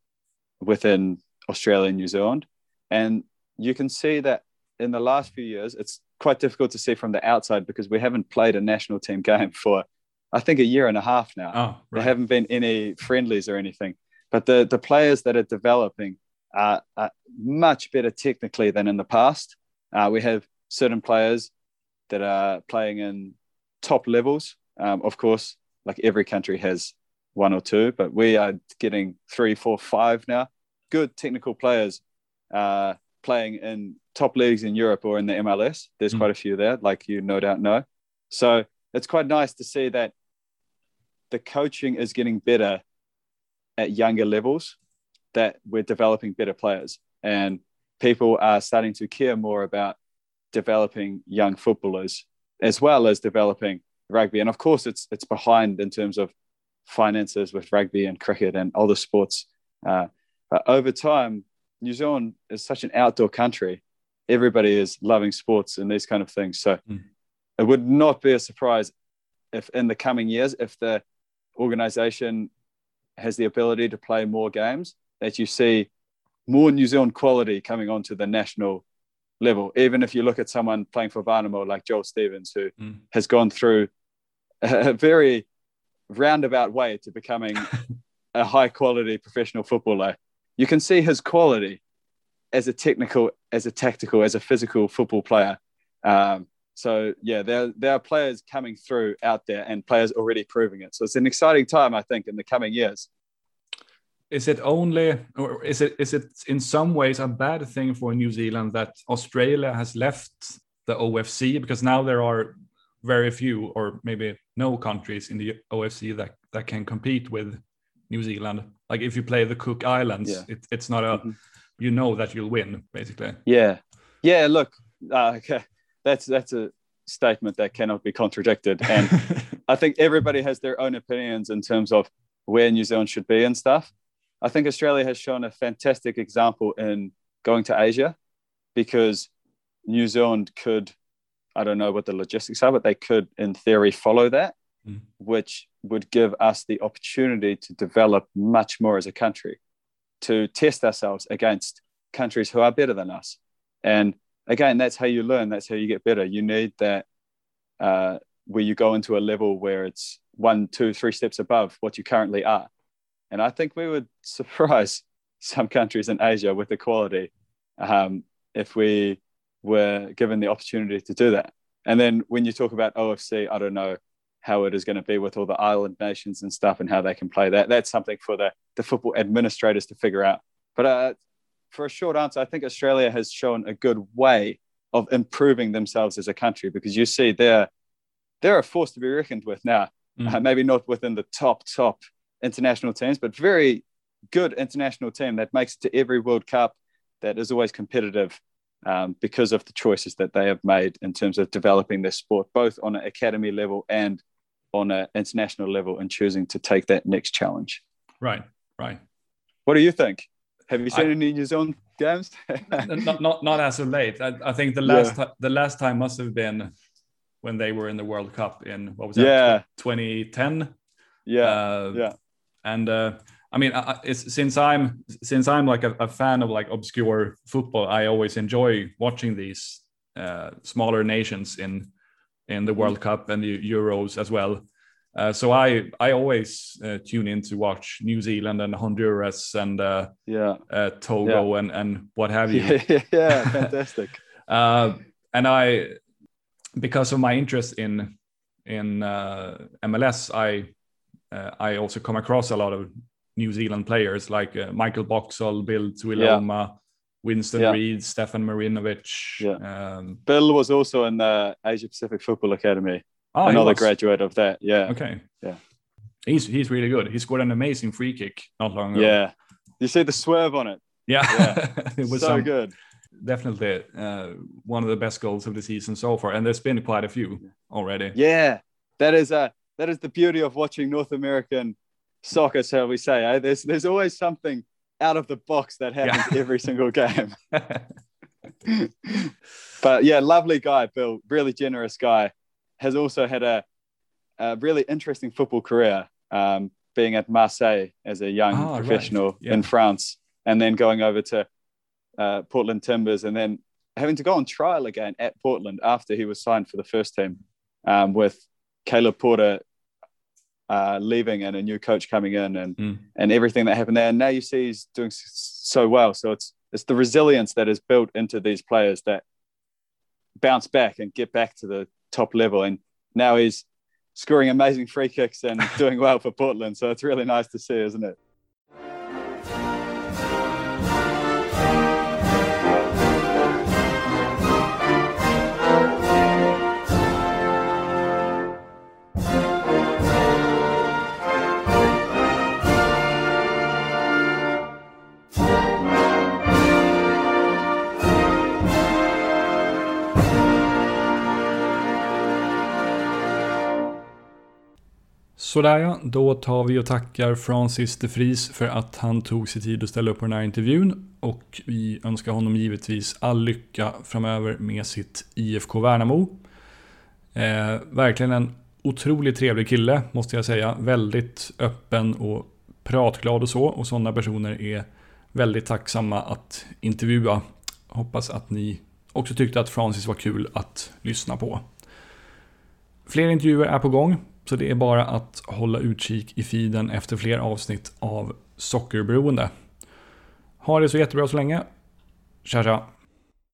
within Australia and New Zealand. And you can see that in the last few years, it's quite difficult to see from the outside because we haven't played a national team game for, I think, a year and a half now. Oh, right. There haven't been any friendlies or anything. But the, the players that are developing are, are much better technically than in the past. Uh, we have certain players that are playing in top levels. Um, of course, like every country has one or two, but we are getting three, four, five now. Good technical players uh, playing in top leagues in Europe or in the MLS. There's mm. quite a few there, like you no doubt know. So it's quite nice to see that the coaching is getting better at younger levels, that we're developing better players. and people are starting to care more about developing young footballers as well as developing rugby. And of course, it's it's behind in terms of finances with rugby and cricket and other sports. Uh, but over time, New Zealand is such an outdoor country. Everybody is loving sports and these kind of things. So mm. it would not be a surprise if in the coming years, if the organization has the ability to play more games, that you see more New Zealand quality coming onto the national level. Even if you look at someone playing for Värnamo like Joel Stevens, who mm. has gone through a very roundabout way to becoming a high quality professional footballer, you can see his quality as a technical, as a tactical, as a physical football player. Um, so yeah, there there are players coming through out there and players already proving it. So it's an exciting time, I think, in the coming years. Is it only, or is it is it in some ways a bad thing for New Zealand that Australia has left the OFC because now there are very few or maybe no countries in the OFC that that can compete with New Zealand. Like if you play the Cook Islands, yeah. it, it's not a mm-hmm. you know that you'll win basically. Yeah, yeah. Look, uh, okay that's that's a statement that cannot be contradicted. And I think everybody has their own opinions in terms of where New Zealand should be and stuff. I think Australia has shown a fantastic example in going to Asia because New Zealand could, I don't know what the logistics are, but they could, in theory, follow that, mm. which would give us the opportunity to develop much more as a country, to test ourselves against countries who are better than us. And again, that's how you learn. That's how you get better. You need that uh, where you go into a level where it's one, two, three steps above what you currently are. And I think we would surprise some countries in Asia with the quality um, if we were given the opportunity to do that. And then when you talk about OFC, I don't know how it is going to be with all the island nations and stuff and how they can play that. That's something for the, the football administrators to figure out. But uh, for a short answer, I think Australia has shown a good way of improving themselves as a country because you see they're they're a force to be reckoned with now. Mm. Uh, maybe not within the top top international teams, but very good international team that makes it to every World Cup that is always competitive um, because of the choices that they have made in terms of developing their sport, both on an academy level and on an international level, and choosing to take that next challenge. Right, right. What do you think? Have you seen I, any New Zealand games? not, not not as of late. I, I think the last yeah. the last time must have been when they were in the World Cup in what was that? Yeah, 2010. Yeah, uh, yeah. And uh, I mean, since I'm since I'm like a, a, fan of like obscure football, I always enjoy watching these uh, smaller nations in in the World Cup and the Euros as well. Uh, so I I always uh, tune in to watch New Zealand and Honduras and uh, yeah uh, Togo yeah. and and what have you. Yeah, fantastic. Uh, and I because of my interest in in MLS, I I also come across a lot of New Zealand players like Michael Boxall, Bill Tuiloma. Yeah. Winston yeah. Reid, Stefan Marinovic. Yeah. Um, Bill was also in the Asia Pacific Football Academy. Oh, another graduate of that. Yeah. Okay. Yeah. He's he's really good. He scored an amazing free kick not long ago. Yeah. You see the swerve on it. Yeah. yeah. it was so some, good. Definitely uh, one of the best goals of the season so far, and there's been quite a few already. Yeah, that is uh that is the beauty of watching North American soccer, shall we say? Eh? There's there's always something out of the box that happens yeah. every single game. but yeah, lovely guy, Bill. Really generous guy has also had a, a really interesting football career, um, being at Marseille as a young oh, professional right. yeah. in France, and then going over to uh, Portland Timbers, and then having to go on trial again at Portland after he was signed for the first team, um, with Caleb Porter uh, leaving and a new coach coming in, and mm. and everything that happened there. And now you see he's doing so well. So it's it's the resilience that is built into these players that bounce back and get back to the top level. And now he's scoring amazing free kicks and doing well for Portland. So it's really nice to see, isn't it? Sådär ja, då tar vi och tackar Francis de Vries för att han tog sig tid att ställa upp på den här intervjun. Och vi önskar honom givetvis all lycka framöver med sitt IFK Värnamo. Eh, verkligen en otroligt trevlig kille, måste jag säga. Väldigt öppen och pratglad och så. Och sådana personer är väldigt tacksamma att intervjua. Hoppas att ni också tyckte att Francis var kul att lyssna på. Fler intervjuer är på gång, så det är bara att hålla utkik i feeden efter fler avsnitt av Sockerberoende. Ha det så jättebra så länge. Tja tja!